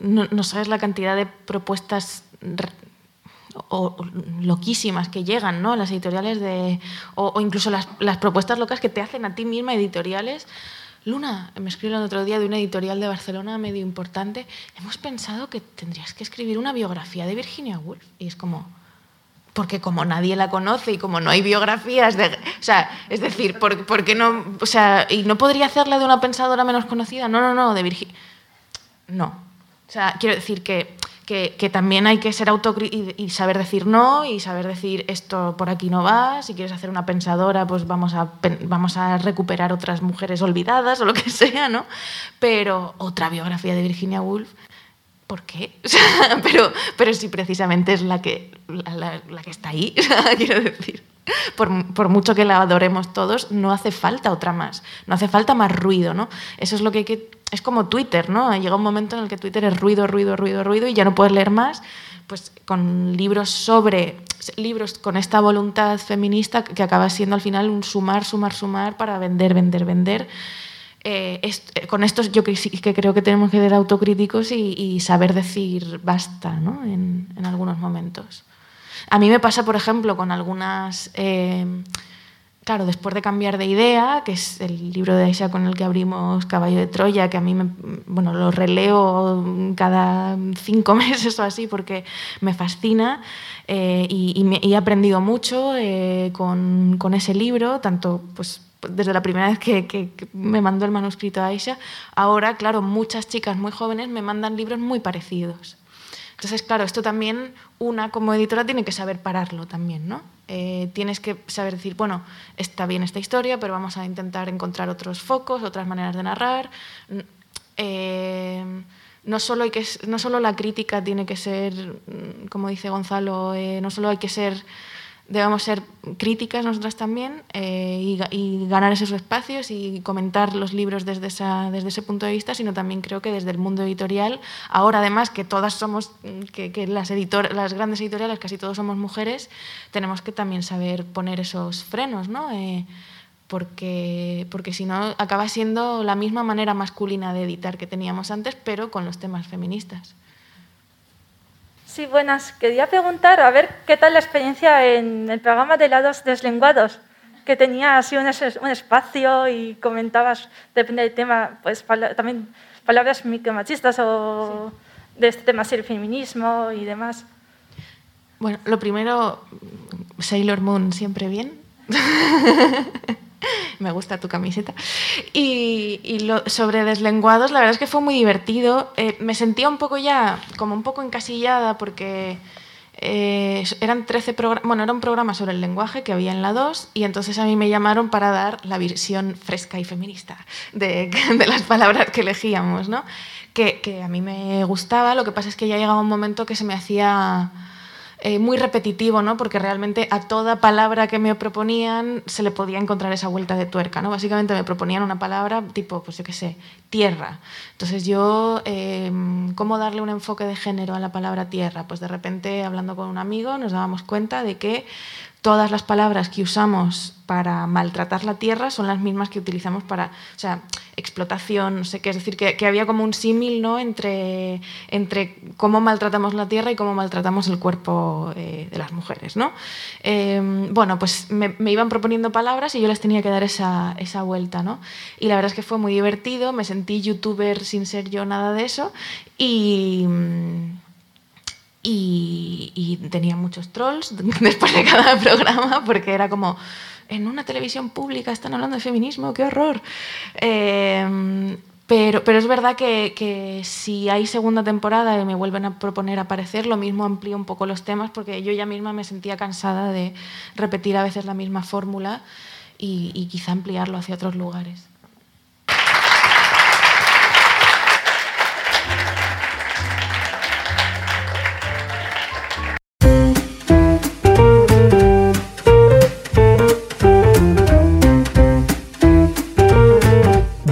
no, no, sabes la cantidad de propuestas o, loquísimas que llegan, ¿no? Las editoriales de... o, o incluso las, las, propuestas locas que te hacen a ti misma editoriales. Luna, me escribió el otro día de una editorial de Barcelona medio importante, hemos pensado que tendrías que escribir una biografía de Virginia Woolf. Y es como porque como nadie la conoce y como no hay biografías de... O sea, es decir, ¿por, ¿por, qué no...? O sea, ¿y no podría hacerla de una pensadora menos conocida? No, no, no, de Virginia... No. O sea, quiero decir que, que, que también hay que ser autocrítico y, y, saber decir no y saber decir esto por aquí no va, si quieres hacer una pensadora, pues vamos a, vamos a recuperar otras mujeres olvidadas [LAUGHS] o lo que sea, ¿no? Pero otra biografía de Virginia Woolf ¿por qué? [LAUGHS] O sea, pero, pero si precisamente es la que, la, la, la que está ahí, [LAUGHS] quiero decir. Por, por, mucho que la adoremos todos, no hace falta otra más. No hace falta más ruido, ¿no? Eso es lo que hay que... Es como Twitter, ¿no? Llega un momento en el que Twitter es ruido, ruido, ruido, ruido y ya no puedes leer más. Pues con libros sobre... Libros con esta voluntad feminista que acaba siendo al final un sumar, sumar, sumar para vender, vender, vender eh, eh, con esto yo creo que tenemos que ser autocríticos y, saber decir basta ¿no? en, algunos momentos. A mí me pasa, por ejemplo, con algunas... Eh, claro, después de cambiar de idea, que es el libro de Aisha con el que abrimos Caballo de Troya, que a mí me, bueno, lo releo cada cinco [LAUGHS] meses o así porque me fascina y, he aprendido mucho con, con, ese libro, tanto pues, desde la primera vez que, me mandó el manuscrito a Aisha, ahora, claro, muchas chicas muy jóvenes me mandan libros muy parecidos. Entonces, claro, esto también una como editora tiene que saber pararlo también, ¿no? Eh, tienes que saber decir, bueno, está bien esta historia, pero vamos a intentar encontrar otros focos, otras maneras de narrar. Eh, no solo, hay que, no solo la crítica tiene que ser, mm, como dice Gonzalo, eh, no solo hay que ser debemos ser críticas nosotras también eh, y, ganar esos espacios y comentar los libros desde, esa, desde ese punto de vista, sino también creo que desde el mundo editorial, ahora además que todas somos, que, las, editor, las grandes editoriales, casi todos somos mujeres, tenemos que también saber poner esos frenos, ¿no? Eh, porque, porque si no acaba siendo la misma manera masculina de editar que teníamos antes, pero con los temas feministas. Sí, buenas. Quería preguntar, a ver, ¿qué tal la experiencia en el programa de lados deslenguados? Que tenía así un, un espacio y comentabas, depende del tema, pues también palabras micromachistas o de este tema, el feminismo y demás. Bueno, lo primero, Sailor Moon siempre bien. [LAUGHS] [LAUGHS] me gusta tu camiseta. Y, sobre deslenguados, la verdad es que fue muy divertido. Eh, me sentía un poco ya, como un poco encasillada, porque eh, eran 13 bueno, era un programa sobre el lenguaje que había en la 2, y entonces a mí me llamaron para dar la visión fresca y feminista de, [LAUGHS] de las palabras que elegíamos, ¿no? Que, que a mí me gustaba, lo que pasa es que ya llegaba un momento que se me hacía eh, muy repetitivo, ¿no? porque realmente a toda palabra que me proponían se le podía encontrar esa vuelta de tuerca. ¿no? Básicamente me proponían una palabra tipo, pues yo qué sé, tierra. Entonces yo, em, ¿cómo darle un enfoque de género a la palabra tierra? Pues de repente, hablando con un amigo, nos dábamos cuenta de que todas las palabras que usamos para maltratar la tierra son las mismas que utilizamos para, o sea, explotación, no sé qué, es decir, que, había como un símil ¿no? entre, entre cómo maltratamos la tierra y cómo maltratamos el cuerpo eh, de las mujeres. ¿no? Em, bueno, pues me, iban proponiendo palabras y yo les tenía que dar esa, esa vuelta. ¿no? Y la verdad es que fue muy divertido, me sentí youtuber sin ser yo nada de eso y y, tenía muchos trolls [LAUGHS] después de cada programa porque era como, en una televisión pública están hablando de feminismo, qué horror. Em, pero, pero es verdad que, que, si hay segunda temporada y me vuelven a proponer aparecer, lo mismo amplío un poco los temas porque yo ya misma me sentía cansada de repetir a veces la misma fórmula y, y quizá ampliarlo hacia otros lugares.